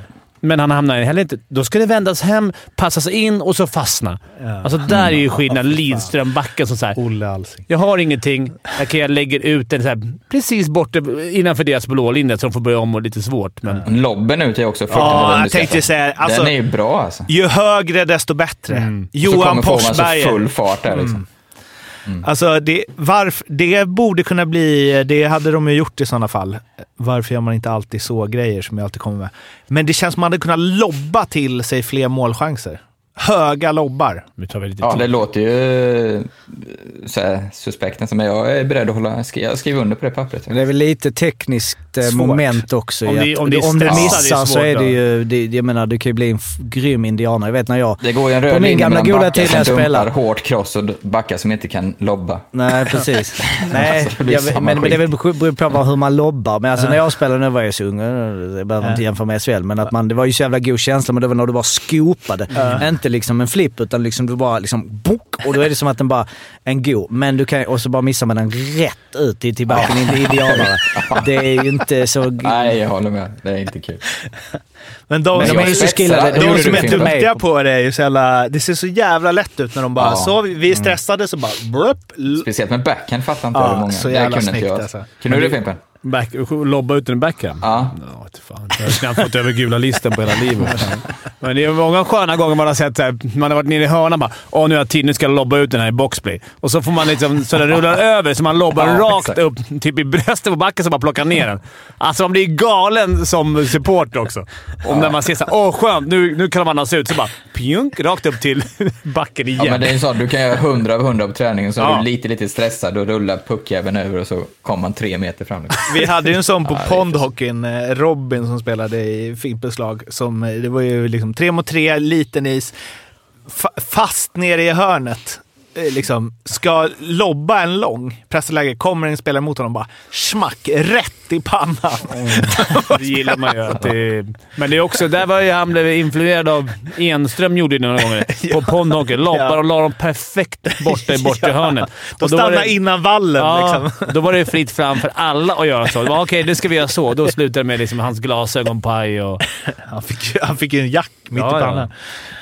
Men han hamnar heller inte... Då ska det vändas hem, passas in och så fastna. Alltså där är ju skillnaden. Lidström-backen som såhär... Olle Alsing. Jag har ingenting. Jag, kan, jag lägger ut den så här, precis borta innanför deras blålinje så de får börja om och lite svårt. Men Lobben ut är också fruktansvärt Ja, jag tänkte säga... Alltså, Den är ju bra alltså. Ju högre desto bättre. Mm. Johan kommer man så Forsberger. full fart där liksom. Mm. Alltså, det, varf, det borde kunna bli... Det hade de ju gjort i sådana fall. Varför gör man inte alltid så grejer som jag alltid kommer med? Men det känns som att man hade kunnat lobba till sig fler målchanser. Höga lobbar. nu tar vi lite Ja, tid. det låter ju eh, så här, suspekt nästan, men jag är beredd att hålla, jag skriver under på det pappret. Men det är väl lite tekniskt eh, Svårt. moment också. Om det- om det om du stressat, missar det är så är det ju... Det, jag menar, du kan ju bli en grym indianer. Jag vet när jag... Det går ju en På röd min linje gamla mellan goda backar tid när jag som dumpar spelade. hårt cross och backar som inte kan lobba. Nej, precis. Nej, Alltså, det blir jag, men, men det är skit. väl beror på hur man lobbar. Men alltså när jag spelade, nu var jag så ung, jag behöver inte jämföra med SHL, men att man, det var ju så jävla god känsla, men det var när du bara skopade. Inte liksom en flipp, utan liksom du bara liksom bok och då är det som att den bara en god. Men du kan och så bara missar man den rätt ut till, till backen in i indianare. Det är ju inte så... Nej, jag håller med. Det är inte kul. Men de, Men som, de är så skillade. det de gjorde som är duktiga på det är ju så jävla, Det ser så jävla lätt ut när de bara Ja. så, vi är stressade så bara... Blup, l- Speciellt med backhand fattar inte Ja, det många. så det jävla kunde inte snyggt, jag. alltså. Kunde du det Fimpen? Back, lobba ut en backhand? Ja. Inte fan. Jag har knappt fått över gula listan på hela livet. Men det är många sköna gånger man har sett så här, man har varit nere i hörnan bara “Åh, nu har jag tid. Nu ska jag lobba ut den här i boxplay”. Och så får man liksom, så den rullar över, så man lobbar Ja, rakt exakt. upp, typ i bröstet på backen, så man plockar ner den. Alltså man blir galen som supporter också. Om när man ser såhär “Åh, skönt. Nu, nu kan de andas ut”, så bara pjunk, rakt upp till backen igen. Ja, men det är så. Du kan göra 100 av 100 på träningen, så är Ja. du lite, lite stressad och rullar puckjäveln över och så kommer man tre meter fram. liksom. Vi hade ju en sån på pondhockeyn, eh, Robin som spelade i Fimpens lag. Som, eh, det var ju liksom tre mot tre, liten is, fa- fast nere i hörnet. eh, liksom, ska lobba en lång pressläge, kommer en spelare mot honom bara smack, rätt i pannan. Det gillar man ju. Att det, men det är också, där var ju han blev influerad av Enström gjorde det några gånger. På pondhockey. Lobbade och la dem perfekt borta i bortre hörnet. De Och stannar det- innan vallen. Ja, Liksom. då var det fritt fram för alla att göra så. Okej, det ska vi göra så. Då slutade det med liksom hans glasögonpaj och... Han fick, han fick ju en jack mitt Ja, i ja. pannan.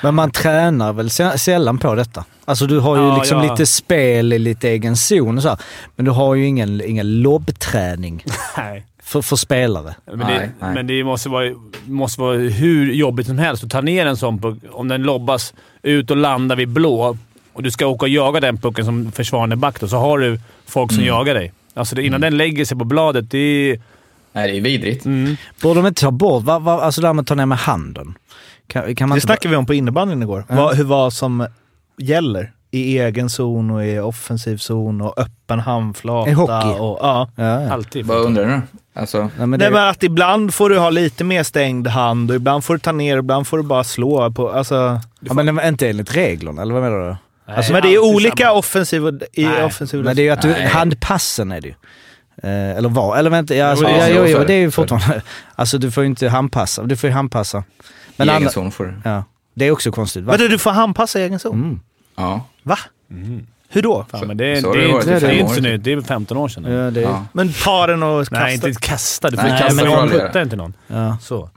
Men man tränar väl sä- sällan på detta? Alltså du har ju Ja, liksom ja. lite spel i lite egen zon och så här, Men du har ju ingen, ingen lobbträning Nej. För, för spelare. Men, Nej, det, nej. men det måste vara, måste vara hur jobbigt som helst att ta ner en sån puck. Om den lobbas ut och landar vid blå och du ska åka och jaga den pucken som försvarande back då, så har du folk som jagar dig. Alltså det, innan den lägger sig på bladet, det är... Nej, det är vidrigt. Mm. Borde de inte ta bort, va, va, alltså det här med att ta ner med handen? Kan, kan man Det snackade vi om på innebandyn igår. Vad, hur, vad som gäller i egen zon och i offensiv zon och öppen handflata. I hockey? Och, ja. Ja, ja. Alltid. Vad undrar du? Alltså, Nej, men det, Nej, men att ibland får du ha lite mer stängd hand och ibland får du ta ner och ibland får du bara slå. På, alltså, ja, men inte enligt reglerna, eller vad menar du? Alltså, men det är olika samma. offensiv och i Nej, offensiv Men det är ju att du, Nej. handpassen är det ju. Eh, eller var, eller vänta, ja, alltså, ja, det är jo, jo, det är ju fortfarande... Alltså du får ju inte handpassa. Du får ju handpassa. Men i egen zon får du. ja, det är också konstigt. Va? Vadå, du får handpassa i egen zon? Mm. Ja. Va? Hur då? Fan, men det, är- Så det, det är inte, det är inte så nytt. Det är 15 år sedan. Ja, det, ja. Men ta den och kasta. Nej, inte kasta. Du får Nej, kasta. men puttar inte någon. ja. Så.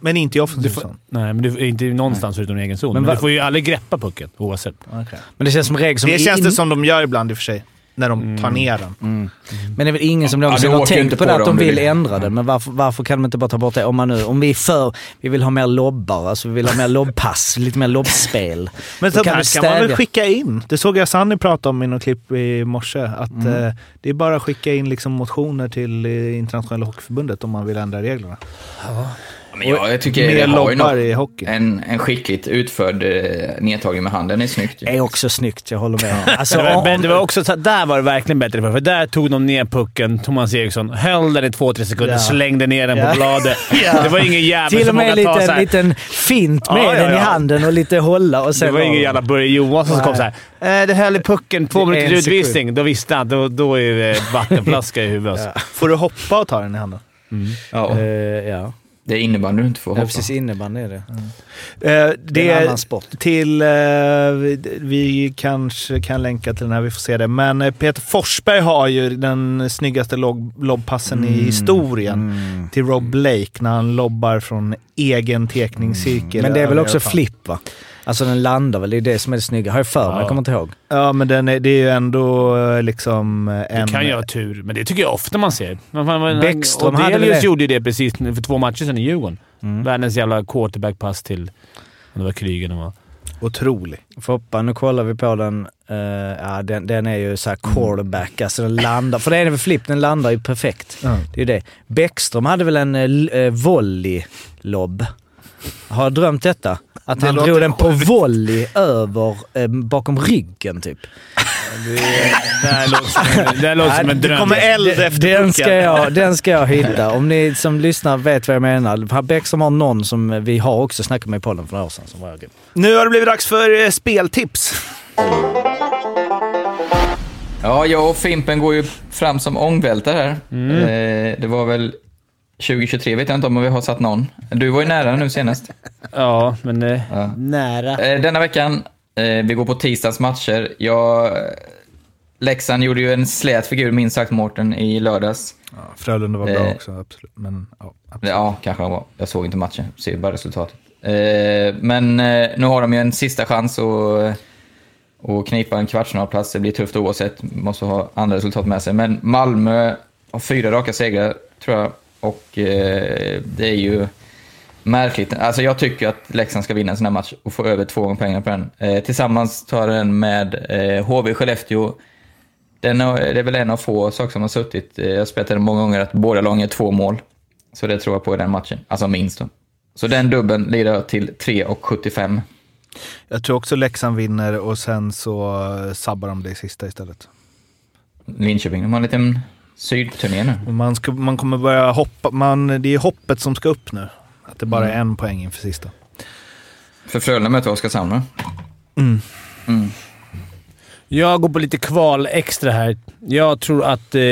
Men inte i offensiv zon? nej, men du är inte någonstans förutom din egen zon. Men Men, du får ju aldrig greppa pucken oavsett. Okej. Men det känns som regel som Det känns in, det som de gör ibland i och för sig. När de tar ner den. Men det är väl ingen som Ja, någonsin du har tänkt på det att de vill ändra det. Men varför, varför kan de inte bara ta bort det? Om, man nu, om vi är för, vi vill ha mer lobbar, alltså vi vill ha mer lobbpass, lite mer lobbspel. Men sånt kan här vi ska man väl skicka in? Det såg jag Sanny prata om i något klipp i morse. Att eh, det är bara att skicka in liksom motioner till eh, internationella hockeyförbundet om man vill ändra reglerna. Men jag, jag tycker Mer lobbar i hockey. en, en skickligt utförd eh, nedtagning med handen är snyggt. Det är också snyggt, jag håller med. Alltså, var, men det var också, så- där var det verkligen bättre för, där tog de ner pucken, Thomas Eriksson, höll den i två, tre sekunder, Ja. slängde ner den Ja. på bladet. Det var ingen jävel till och som med vågade ta lite, så en här. liten fint med Ja, ja, den i ja. handen och lite hålla och sen... Det var ingen jävla Börje Johansson som kom såhär. Eh, det höll i pucken två minuter en utvisning. Då visste han. Då, då är det vattenflaska i huvudet. Får du hoppa och ta den i handen? Ja, Eh, ja. Det är innebandy du inte får ja, hoppa. precis. Innebandy är det. Eh, Det det är en annan sport. till... Eh, vi, vi kanske kan länka till den här, vi får se det. Men eh, Peter Forsberg har ju den snyggaste lob- lobbpassen Mm. i historien till Rob Blake när han lobbar från egen tekningscirkel. Men det är väl också flipp va? Alltså den landar väl, det är det som är det snygga. Har jag för mig, Ja. jag kommer inte ihåg. Ja, men den är, det är ju ändå eh, liksom eh, en... Det kan ju ha tur, men det tycker jag ofta man ser. Bäckström hade väl det. gjorde ju det precis för två matcher sedan i Djurgården. Mm. Världens jävla quarterback-pass till... Om det var Kryger den var. Otrolig. Foppa, nu kollar vi på den. Eh, ja, den, den är ju såhär quarterback, alltså den landar. För det är väl flipp, den landar ju perfekt. Ja. Det är ju det. Bäckström hade väl en uh, volley-lobb. Har jag drömt detta? Att Det han drog den på volley över, eh, bakom ryggen typ. Det här låter som, det här låter som en Det dröm. kommer eld efter Den ska, jag, den ska jag hitta. Om ni som lyssnar vet vad jag menar. Bäckström har någon som vi har också snackat med i podden för några år sedan som var grym. Nu har det blivit dags för eh, speltips. Ja, jag och Fimpen går ju fram som ångvältar här. Eh, det var väl 2023, vet jag inte om vi har satt någon. Du var ju nära nu senast. Ja, men... eh, Ja. Nära. Eh, denna veckan, eh, vi går på tisdagens matcher. Jag, Leksand gjorde ju en slät figur, minst sagt, Mårten, i lördags. Ja, Frölunda var bra Eh. också, absolut. Men, ja, absolut. Ja, kanske han var. Jag såg inte matchen, ser bara resultatet. Eh, men eh, nu har de ju en sista chans att och knipa en kvartsfinalplats. Det blir tufft oavsett, måste ha andra resultat med sig. Men Malmö har fyra raka segrar, tror jag. Och eh, det är ju märkligt. Alltså jag tycker att Leksand ska vinna en sån här match och få över två gånger pengarna på den. Eh, tillsammans tar den med eh, HV Skellefteå. Den har, det är väl en av få saker som har suttit. Eh, jag den många gånger att båda lagen gör två mål. Så det tror jag på i den matchen. Alltså minst då. Så den dubben lirar jag till 3,75. Jag tror också Leksand vinner och sen så eh, sabbar de det i sista istället. Linköping, de har en liten sydturné nu. Och man, ska, man kommer börja hoppa. Man, det är hoppet som ska upp nu. Att det bara är en poäng inför sista. För Frölunda möter Oskarshamn va? Mm. Mm. Jag går på lite kval extra här. Jag tror att eh,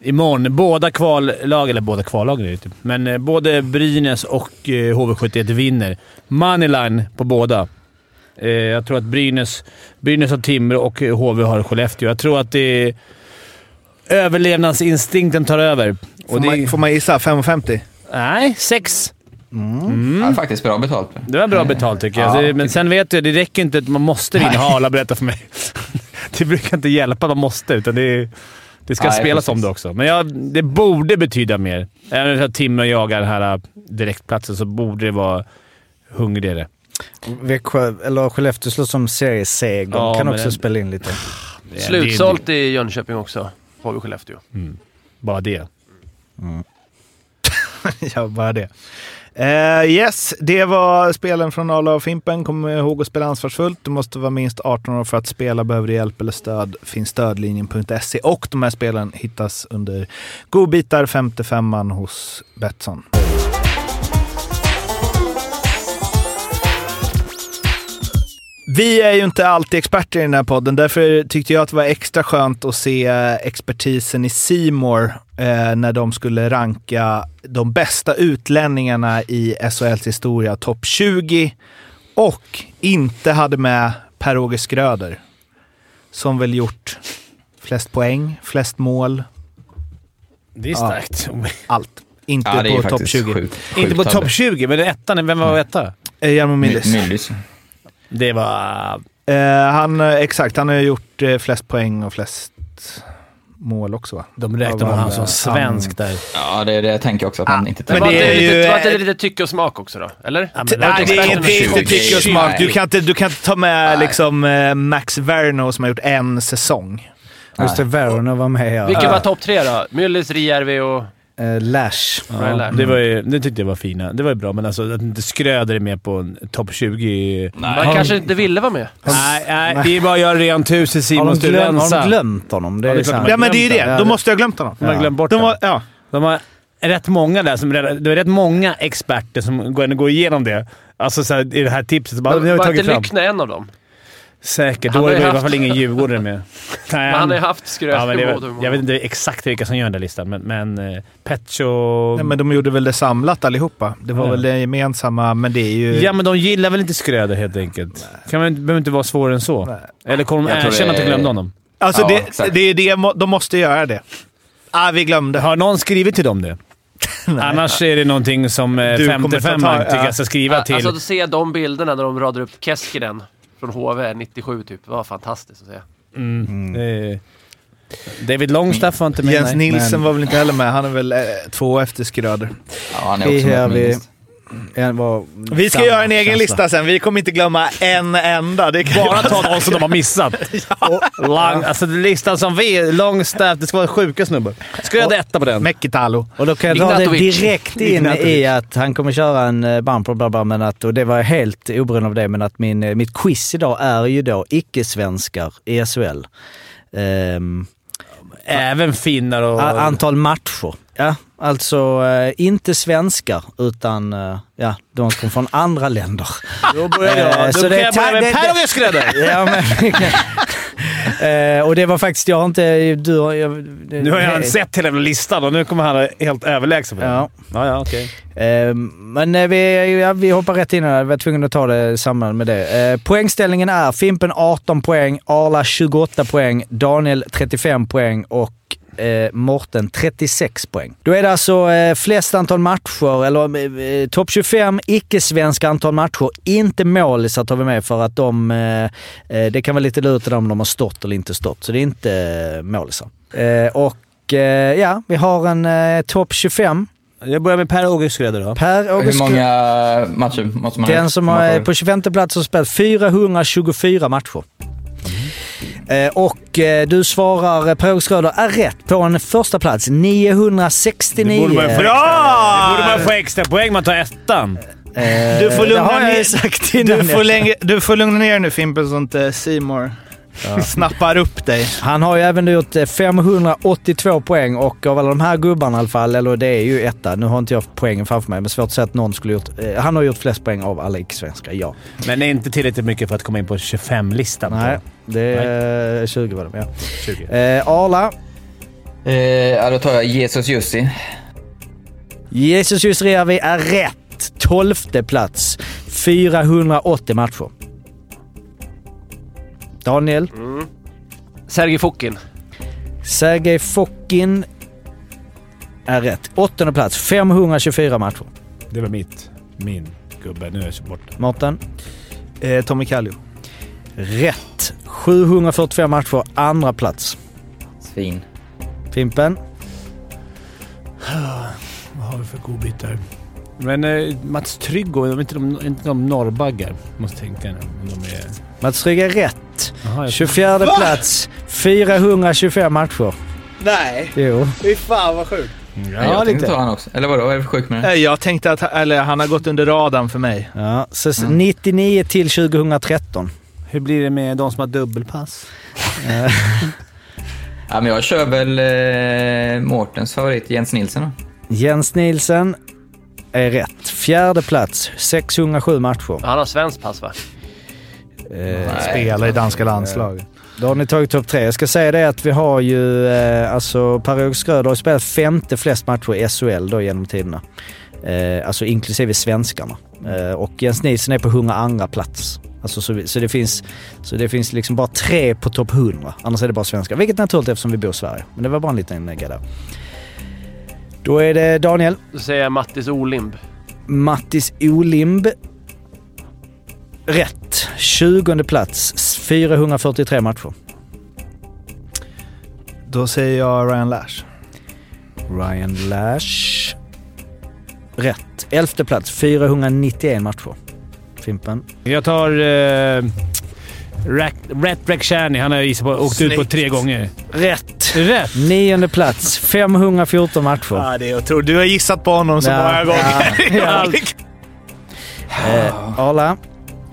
imorgon, båda kvallag, eller båda kvallagen är det typ, men eh, både Brynäs och eh, HV71 vinner. Moneyline på båda. Eh, jag tror att Brynäs, Brynäs har Timrå och eh, HV har Skellefteå. Jag tror att det överlevnadsinstinkten tar över. Får, Och det, man, får man gissa? 5,50? Nej, sex. Ja, faktiskt bra betalt. Det var bra betalt tycker jag. Ja. Det, men sen vet du, det räcker inte att man måste vinna, har alla berättat för mig. det brukar inte hjälpa att man måste, utan det, det ska Nej, spelas precis. om det också. Men ja, det borde betyda mer. Även om Timrå jagar den här äh, direktplatsen så borde det vara hungrigare. Växjö, eller Skellefteå slår som serieseger. Ja, kan också den- spela in lite. Det är- Slutsålt i Jönköping också. Har vi Skellefteå. det- Bara det. ja, bara det. Eh, yes, det var spelen från Arla och Fimpen. Kom ihåg att spela ansvarsfullt. Du måste vara minst 18 år för att spela. Behöver du hjälp eller stöd finns stödlinjen.se och de här spelen hittas under godbitar 55an hos Betsson. Vi är ju inte alltid experter i den här podden. Därför tyckte jag att det var extra skönt att se expertisen i Simor eh, när de skulle ranka de bästa utlänningarna i SHLs historia, topp 20. Och inte hade med Per-Åge Skröder. Som väl gjort flest poäng, flest mål, Det är starkt. allt. Inte Ja, på topp faktiskt 20. sjukt. Inte på topp 20, men ettan. Vem var etta? Eh, Jarmo Myllys. Det var... Eh, han, eh, exakt, han har ju gjort eh, flest poäng och flest mål också va? De räknar Ja, han som han- svensk där. Ja, det är det jag tänker också. Att man inte men Men var det är lite, ju- var det lite tycke och smak också då? Eller? Ja, men Nej, var det är inte, tycke och smak. Du kan inte, du kan inte ta med Nej. liksom, eh, Max Verno som har gjort en säsong. Just det, Verona var med ja. Vilken var topp tre då? Myllys, Rijärvi och... Eh, Lash. Lash. Det, var ju, det tyckte jag var fina. Det var ju bra, men alltså att inte Skröder är med på en topp 20... Man kanske inte ville vara med. Nej, nej, det är bara att göra rent hus i Har Simon de, glöm, har de glömt honom? Det Ja, är det är klart sant. de Ja, men det är ju det. Då måste jag ha glömt honom. De har glömt bort De ja. De har rätt många där som det är rätt många experter som går, går igenom det. Alltså så här, i det här tipset. Bara, har Var inte. Lyckne en av dem? Säkert. Han Då har är ju det i alla haft- fall ingen djurgårdare med. Nej, Men han har ju haft skröt ja, det, Jag vet inte exakt vilka som gör den där listan, men, men eh, Petcho... Nej, men de gjorde väl det samlat allihopa. Det var Ja. väl det gemensamma, men det är ju... Ja, men de gillar väl inte Skröder helt enkelt. Kan man, behöver inte vara svårare än så. Eller kommer de erkänna det att de glömde honom? alltså Ja, det, exakt. det är det, de måste göra det. Ah, vi glömde. Har någon skrivit till dem det? Annars är det någonting som eh, Du kommer 55 ta- tycker ja. jag ska skriva till. Alltså att se de bilderna när de radar upp Keskinen från HV 97 typ. Det var fantastiskt att se. Mm. Eh, David Longstaff var inte med. Jens nej. Nilsson men- var väl inte heller med. Han är väl eh, två efter Skröder. Ja, han är också här, med vi- Vi ska göra en egen känsla. lista sen. Vi kommer inte glömma en enda. Det kan Bara ta någon som de har missat. Och Long, alltså listan som vi, Longstaff, det ska vara sjuka snubbar. Skröder etta på den. Mekitalo. Och då kan jag dra det direkt in Ignatovic. i att han kommer köra en eh, bumper, bla bla, men att, och det var helt oberoende av det, men att min, eh, mitt quiz idag är ju då icke-svenskar i SHL. Ehm, Även finnar och... antal matcher. Ja, alltså eh, inte svenskar, utan eh, ja, de som från andra länder. Då börjar Eh, jag. Då så det- jag börja med det- det-. Ja, men, eh, och det var faktiskt, jag har inte... Du har, jag, Nu har han sett hela listan och nu kommer han helt överlägsen på den. Ja. Ja, ja, okej. Eh, Men eh, vi, ja, vi hoppar rätt in här. Vi var tvungna att ta det i samband med det. Eh, Poängställningen är Fimpen 18 poäng, Arla 28 poäng, Daniel 35 poäng och eh, Morten 36 poäng. Då är det alltså eh, flest antal matcher, eller eh, topp 25 icke-svenska antal matcher. Inte målisar tar vi med för att de, eh, eh, det kan vara lite lurigt om de har stått eller inte stått. Så det är inte eh, målisar. Eh, och eh, ja, vi har en eh, topp 25. Jag börjar med Per och Skröder då. Per Hur August många matcher måste man ha den som får- på 25 plats har spelat 424 matcher. Eh, och eh, du svarar, eh, Schröder är rätt på en första plats 969. borde man få- Bra! Borde man få extra poäng man tar ettan? Du får det lugna ner-. Du får, du får lugna ner nu Fimpen så inte Seymour snappar upp dig. Han har ju även gjort eh, 582 poäng och av alla de här gubbarna i alla fall, eller det är ju etta. Nu har inte jag poängen framför mig, men svårt att säga att någon skulle gjort... Eh, han har gjort flest poäng av alla icke-svenskar, ja. Men det är inte tillräckligt mycket för att komma in på 25-listan. Nej. Det är 20 var det, ja. 20. Eh, Arla. Eh, ja, då tar jag Jesus Jussi. Jesus Jusrevi är rätt. 12 plats. 480 matcher. Daniel. Sergej Fokin. Sergej Fokin är rätt. Åttonde plats. 524 matcher. Det var mitt. Min gubbe. Nu är jag så borta. Mårten. Eh, Tommy Kallio. Rätt. 745 matcher. Andra plats. Svin. Fimpen. Vad har vi för godbitar? Men eh, Mats Tryggo, de är inte de, inte de norrbaggar? Måste tänka nu. Om de är... Mats Trygg är rätt. Jag 24 plats. 425 matcher. Nej, Jo. fy fan vad sjukt. Ja, jag tänkte ta han också. Eller vadå, vad är det för sjukt med det? Eh, Jag tänkte att eller, han har gått under radarn för mig. Ja, så 99 till 2013. Hur blir det med de som har dubbelpass? Ja, men jag kör väl eh, Mårtens favorit, Jens Nilsson. Då. Jens Nielsen är rätt. Fjärde plats. 607 matcher. Han har svensk pass va? Eh, Spelar i danska landslaget. Då har ni tagit topp tre. Jag ska säga det att vi har ju, eh, alltså Per-Åke Schröder har spelat femte flest matcher i SHL då genom tiderna. Eh, alltså inklusive svenskarna. Eh, och Jens Nilsson är på 102 plats. Alltså så, vi- så, det finns, så det finns liksom bara tre på topp 100. Annars är det bara svenskar. Vilket är naturligt eftersom vi bor i Sverige. Men det var bara en liten grej där. Då är det Daniel. Då säger jag Mattis Olimb. Mattis Olimb. Rätt. 20 plats. 443 matcher. Då säger jag Ryan Lash. Ryan Lash. Rätt. Elfte plats. 491 matcher. Fimpen. Jag tar... Uh, Rat Rakhshani. Han har visat på, åkt ut på tre gånger. Rätt. Rätt! Nionde plats. 514 matcher. Ja, det är otroligt. Du har gissat på honom så Ja, många gånger. ja, Eh, Arla.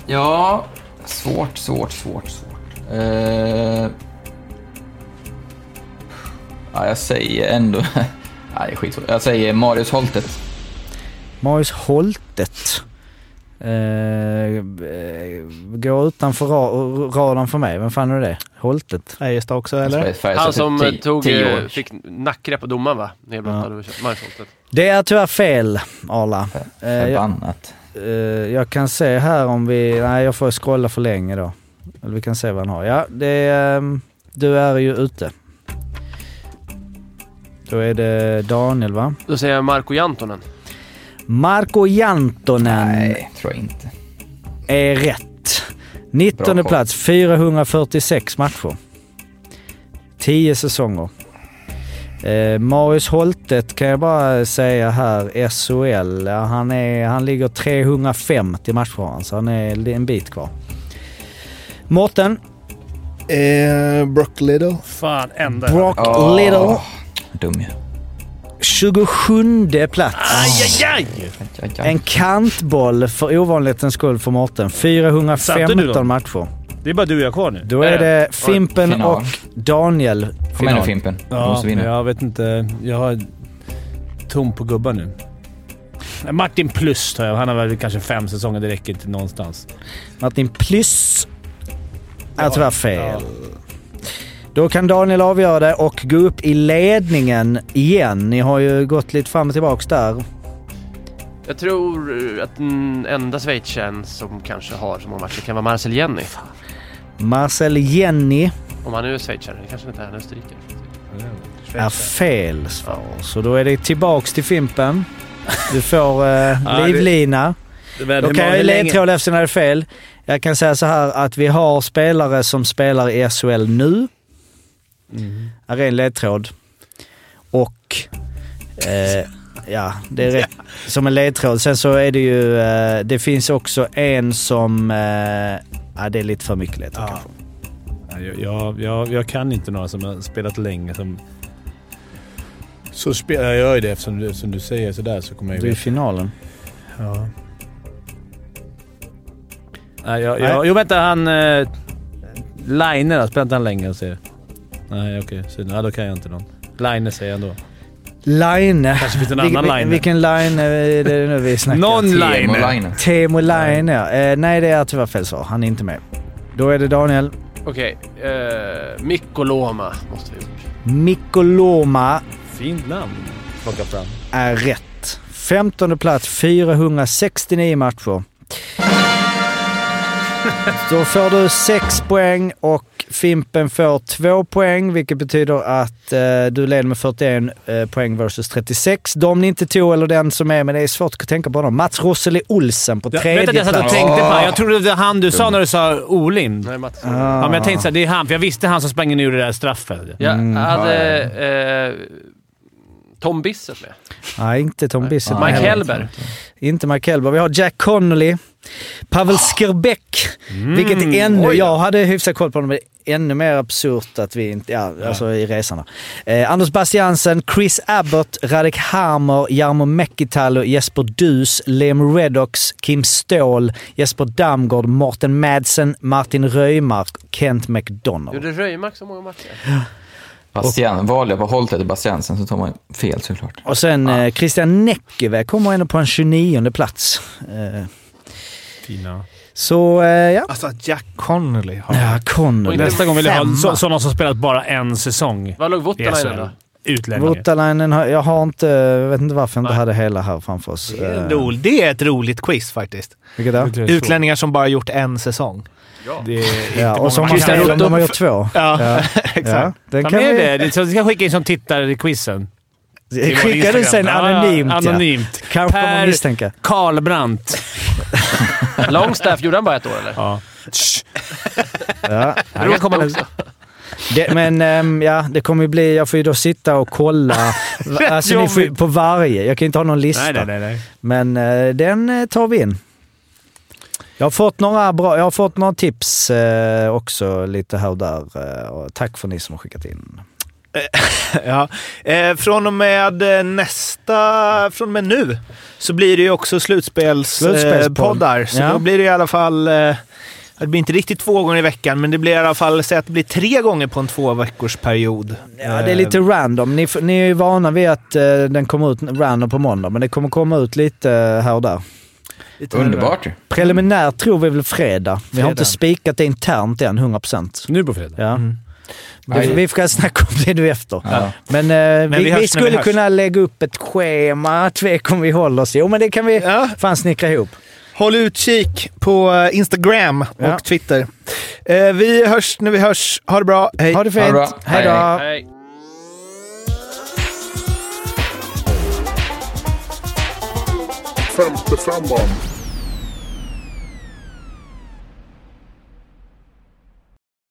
Ja, svårt, svårt, svårt, svårt. Eh, ja, jag säger ändå... Nej, skitsvårt. Jag säger Marius Holtet. Marius Holtet. Eh, eh, går utanför ra- radarn för mig. Vem fan är det? Holtet? Färjestad också, eller? Färjestad Han som typ eh, tio- tog, tio eh, fick nackgrepp på domaren va? Markholtet. Det är tyvärr fel, Arla. Eh, jag, Förbannat. eh, jag kan se här om vi... Nej, jag får scrolla för länge då. Eller vi kan se vad han har. Ja, det är... ehm, du är ju ute. Då är det Daniel, va? Då säger jag Marko Jantonen. Marko Jantonen Nej, tror jag inte. är rätt. 19 Bra koll. plats, 446 matcher. 10 säsonger. Eh, Marius Holtet kan jag bara säga här, SHL, han, är, han ligger 350 matcher så han är en bit kvar. Mårten, Eh, Brock Little. Fan, ända. Brock Åh, Little, Dum ju. 27 plats. Aj, aj, aj! En kantboll för ovanlighetens skull för Mårten. Satte du 415 dem? matcher. Det är bara du och jag kvar nu. Då är det Fimpen Final. och Daniel Kom igen nu final. Fimpen. Du Ja, måste vinna. jag vet inte. Jag har tom på gubbar nu. Martin Plus tar jag. Han har väl kanske fem säsonger. Det räcker inte någonstans. Martin Plus är Ja, tyvärr fel. Då kan Daniel avgöra det och gå upp i ledningen igen. Ni har ju gått lite fram och tillbaks där. Jag tror eh, att den enda schweizaren som kanske har så många matcher kan vara Marcel Jenny. Marcel Jenny Om han nu är schweizare. Det kanske inte är, han österrikare. är fel svar. Så då är det tillbaks till Fimpen. Du får eh, livlina. Men Då hur kan jag många- ju hur länge- ledtråd eftersom det är fel. Jag kan säga så här att vi har spelare som spelar i SHL nu. Mm. Här är en ledtråd. Och eh, ja, det är rätt som en ledtråd. Sen så är det ju, eh, det finns också en som, eh, ja det är lite för mycket ledtråd Ja. kanske. Ja, Jag, jag, jag, jag kan inte några som har spelat länge. Som... Så spelar jag ju det eftersom du, som du säger sådär så kommer jag Du är ju i finalen. Ja. Nej, jag, jag, jo, vänta. Han... Uh, Line då? Spelar inte han länge? Jag ser. Nej, okej. Så, ja, då kan jag inte någon. Line säger jag ändå. Line. Kanske finns en annan vil- line. Vilken line är det nu vi snackar? Någon line. Laine. Teemu Line ja. Eh, nej, det är tyvärr fel svar. Han är inte med. Då är det Daniel. Okej. Uh, Mikko Loma måste vi gjort. Mikko Loma Fint namn. Plocka fram. är rätt. 15 plats, 469 matcher. Då får du 6 poäng och Fimpen får 2 poäng, vilket betyder att eh, du leder med 41 eh, poäng versus 36. De ni inte tog, eller den som är, men det är svårt att tänka på dem. Mats Rosseli Olsen på Jag tredje vet att jag satt och plats. tänkte på han. Jag trodde det var han du sa när du sa Olin. Nej, Mats. Ah. Ja, men jag tänkte såhär, det är han. För jag visste han som sprang in ur det där straffet. Jag Mm. hade eh, Tom Bissett med. Nej, inte Tom Bissett. Mike heller. Hellberg. Inte Mike Hellberg. Vi har Jack Connolly, Pavel Skirbeck, vilket är ännu... oj. Jag hade hyfsat koll på honom, men ännu mer absurt att vi inte... Ja, alltså i resorna. Eh, Anders Bastiansen, Chris Abbott, Radek Harmer, Jarmo Mäkitalo, Jesper Dus, Liam Redox, Kim Ståhl, Jesper Damgård, Morten Madsen, Martin Röjmark, Kent McDonald. Gjorde Röjmark så många matcher? Bastian, valde jag på hållet till Bastiansen så tar man fel såklart. Och sen eh, Christian Näckeväg kommer ändå på en 29 plats. Eh, Fina. så eh, ja. Alltså Jack Connolly har... Ja, Connolly. Nästa gång vill jag ha sådana som spelat bara en säsong. Vad låg SHL. då? Utlänningar. Voutalainen, har- jag har inte... Jag vet inte varför jag inte hade hela här framför oss. Det är, Eh, en ro- det är ett roligt quiz faktiskt. Vilket då? Utlänningar som bara gjort en säsong. Det är inte Ja, många och som säga. de har gjort två. Ja, Ja, exakt. ja. Den Ta kan med vi... det. vi ska skicka in som tittare i quizen. Skickar du sen Instagram. anonymt Ja, ja. anonymt. Kanske kommer man Per misstänka. Karlbrandt. Longstaff, gjorde han bara ett år eller? Ja. Ja. Han kan komma också. Det, men ehm, ja, det kommer ju bli... Jag får ju då sitta och kolla. alltså, ni får, ju- på varje. Jag kan inte ha någon lista. Nej, nej, nej. Men eh, den eh, tar vi in. Jag har fått några, bra, jag har fått några tips eh, också lite här och där. Eh, och tack för ni som har skickat in. Ja. Eh, från och med eh, nästa, från och med nu, så blir det ju också slutspelspoddar. Slutspelspodd. Eh, så Ja. då blir det i alla fall, eh, det blir inte riktigt två gånger i veckan, men det blir i alla fall, säg att det blir tre gånger på en två veckors period. Ja, det är lite random. Ni, ni är ju vana vid att eh, den kommer ut random på måndag, men det kommer komma ut lite eh, här och där. Underbart ju. Preliminärt tror vi väl fredag. Vi har inte spikat det internt än, 100%. Nu på fredag. Ja. Mm. Vi, vi får snacka om det nu efter. Ja. Men, eh, vi vi, vi vi skulle hörs. kunna lägga upp ett schema. Tvek om vi håller oss. Jo, men det kan vi Ja. fan snickra ihop. Håll utkik på eh, Instagram och Ja. Twitter. Eh, vi hörs när vi hörs. Ha det bra. Hej! Ha det Ha det fint. bra. Hej då. Hej. Femte femman.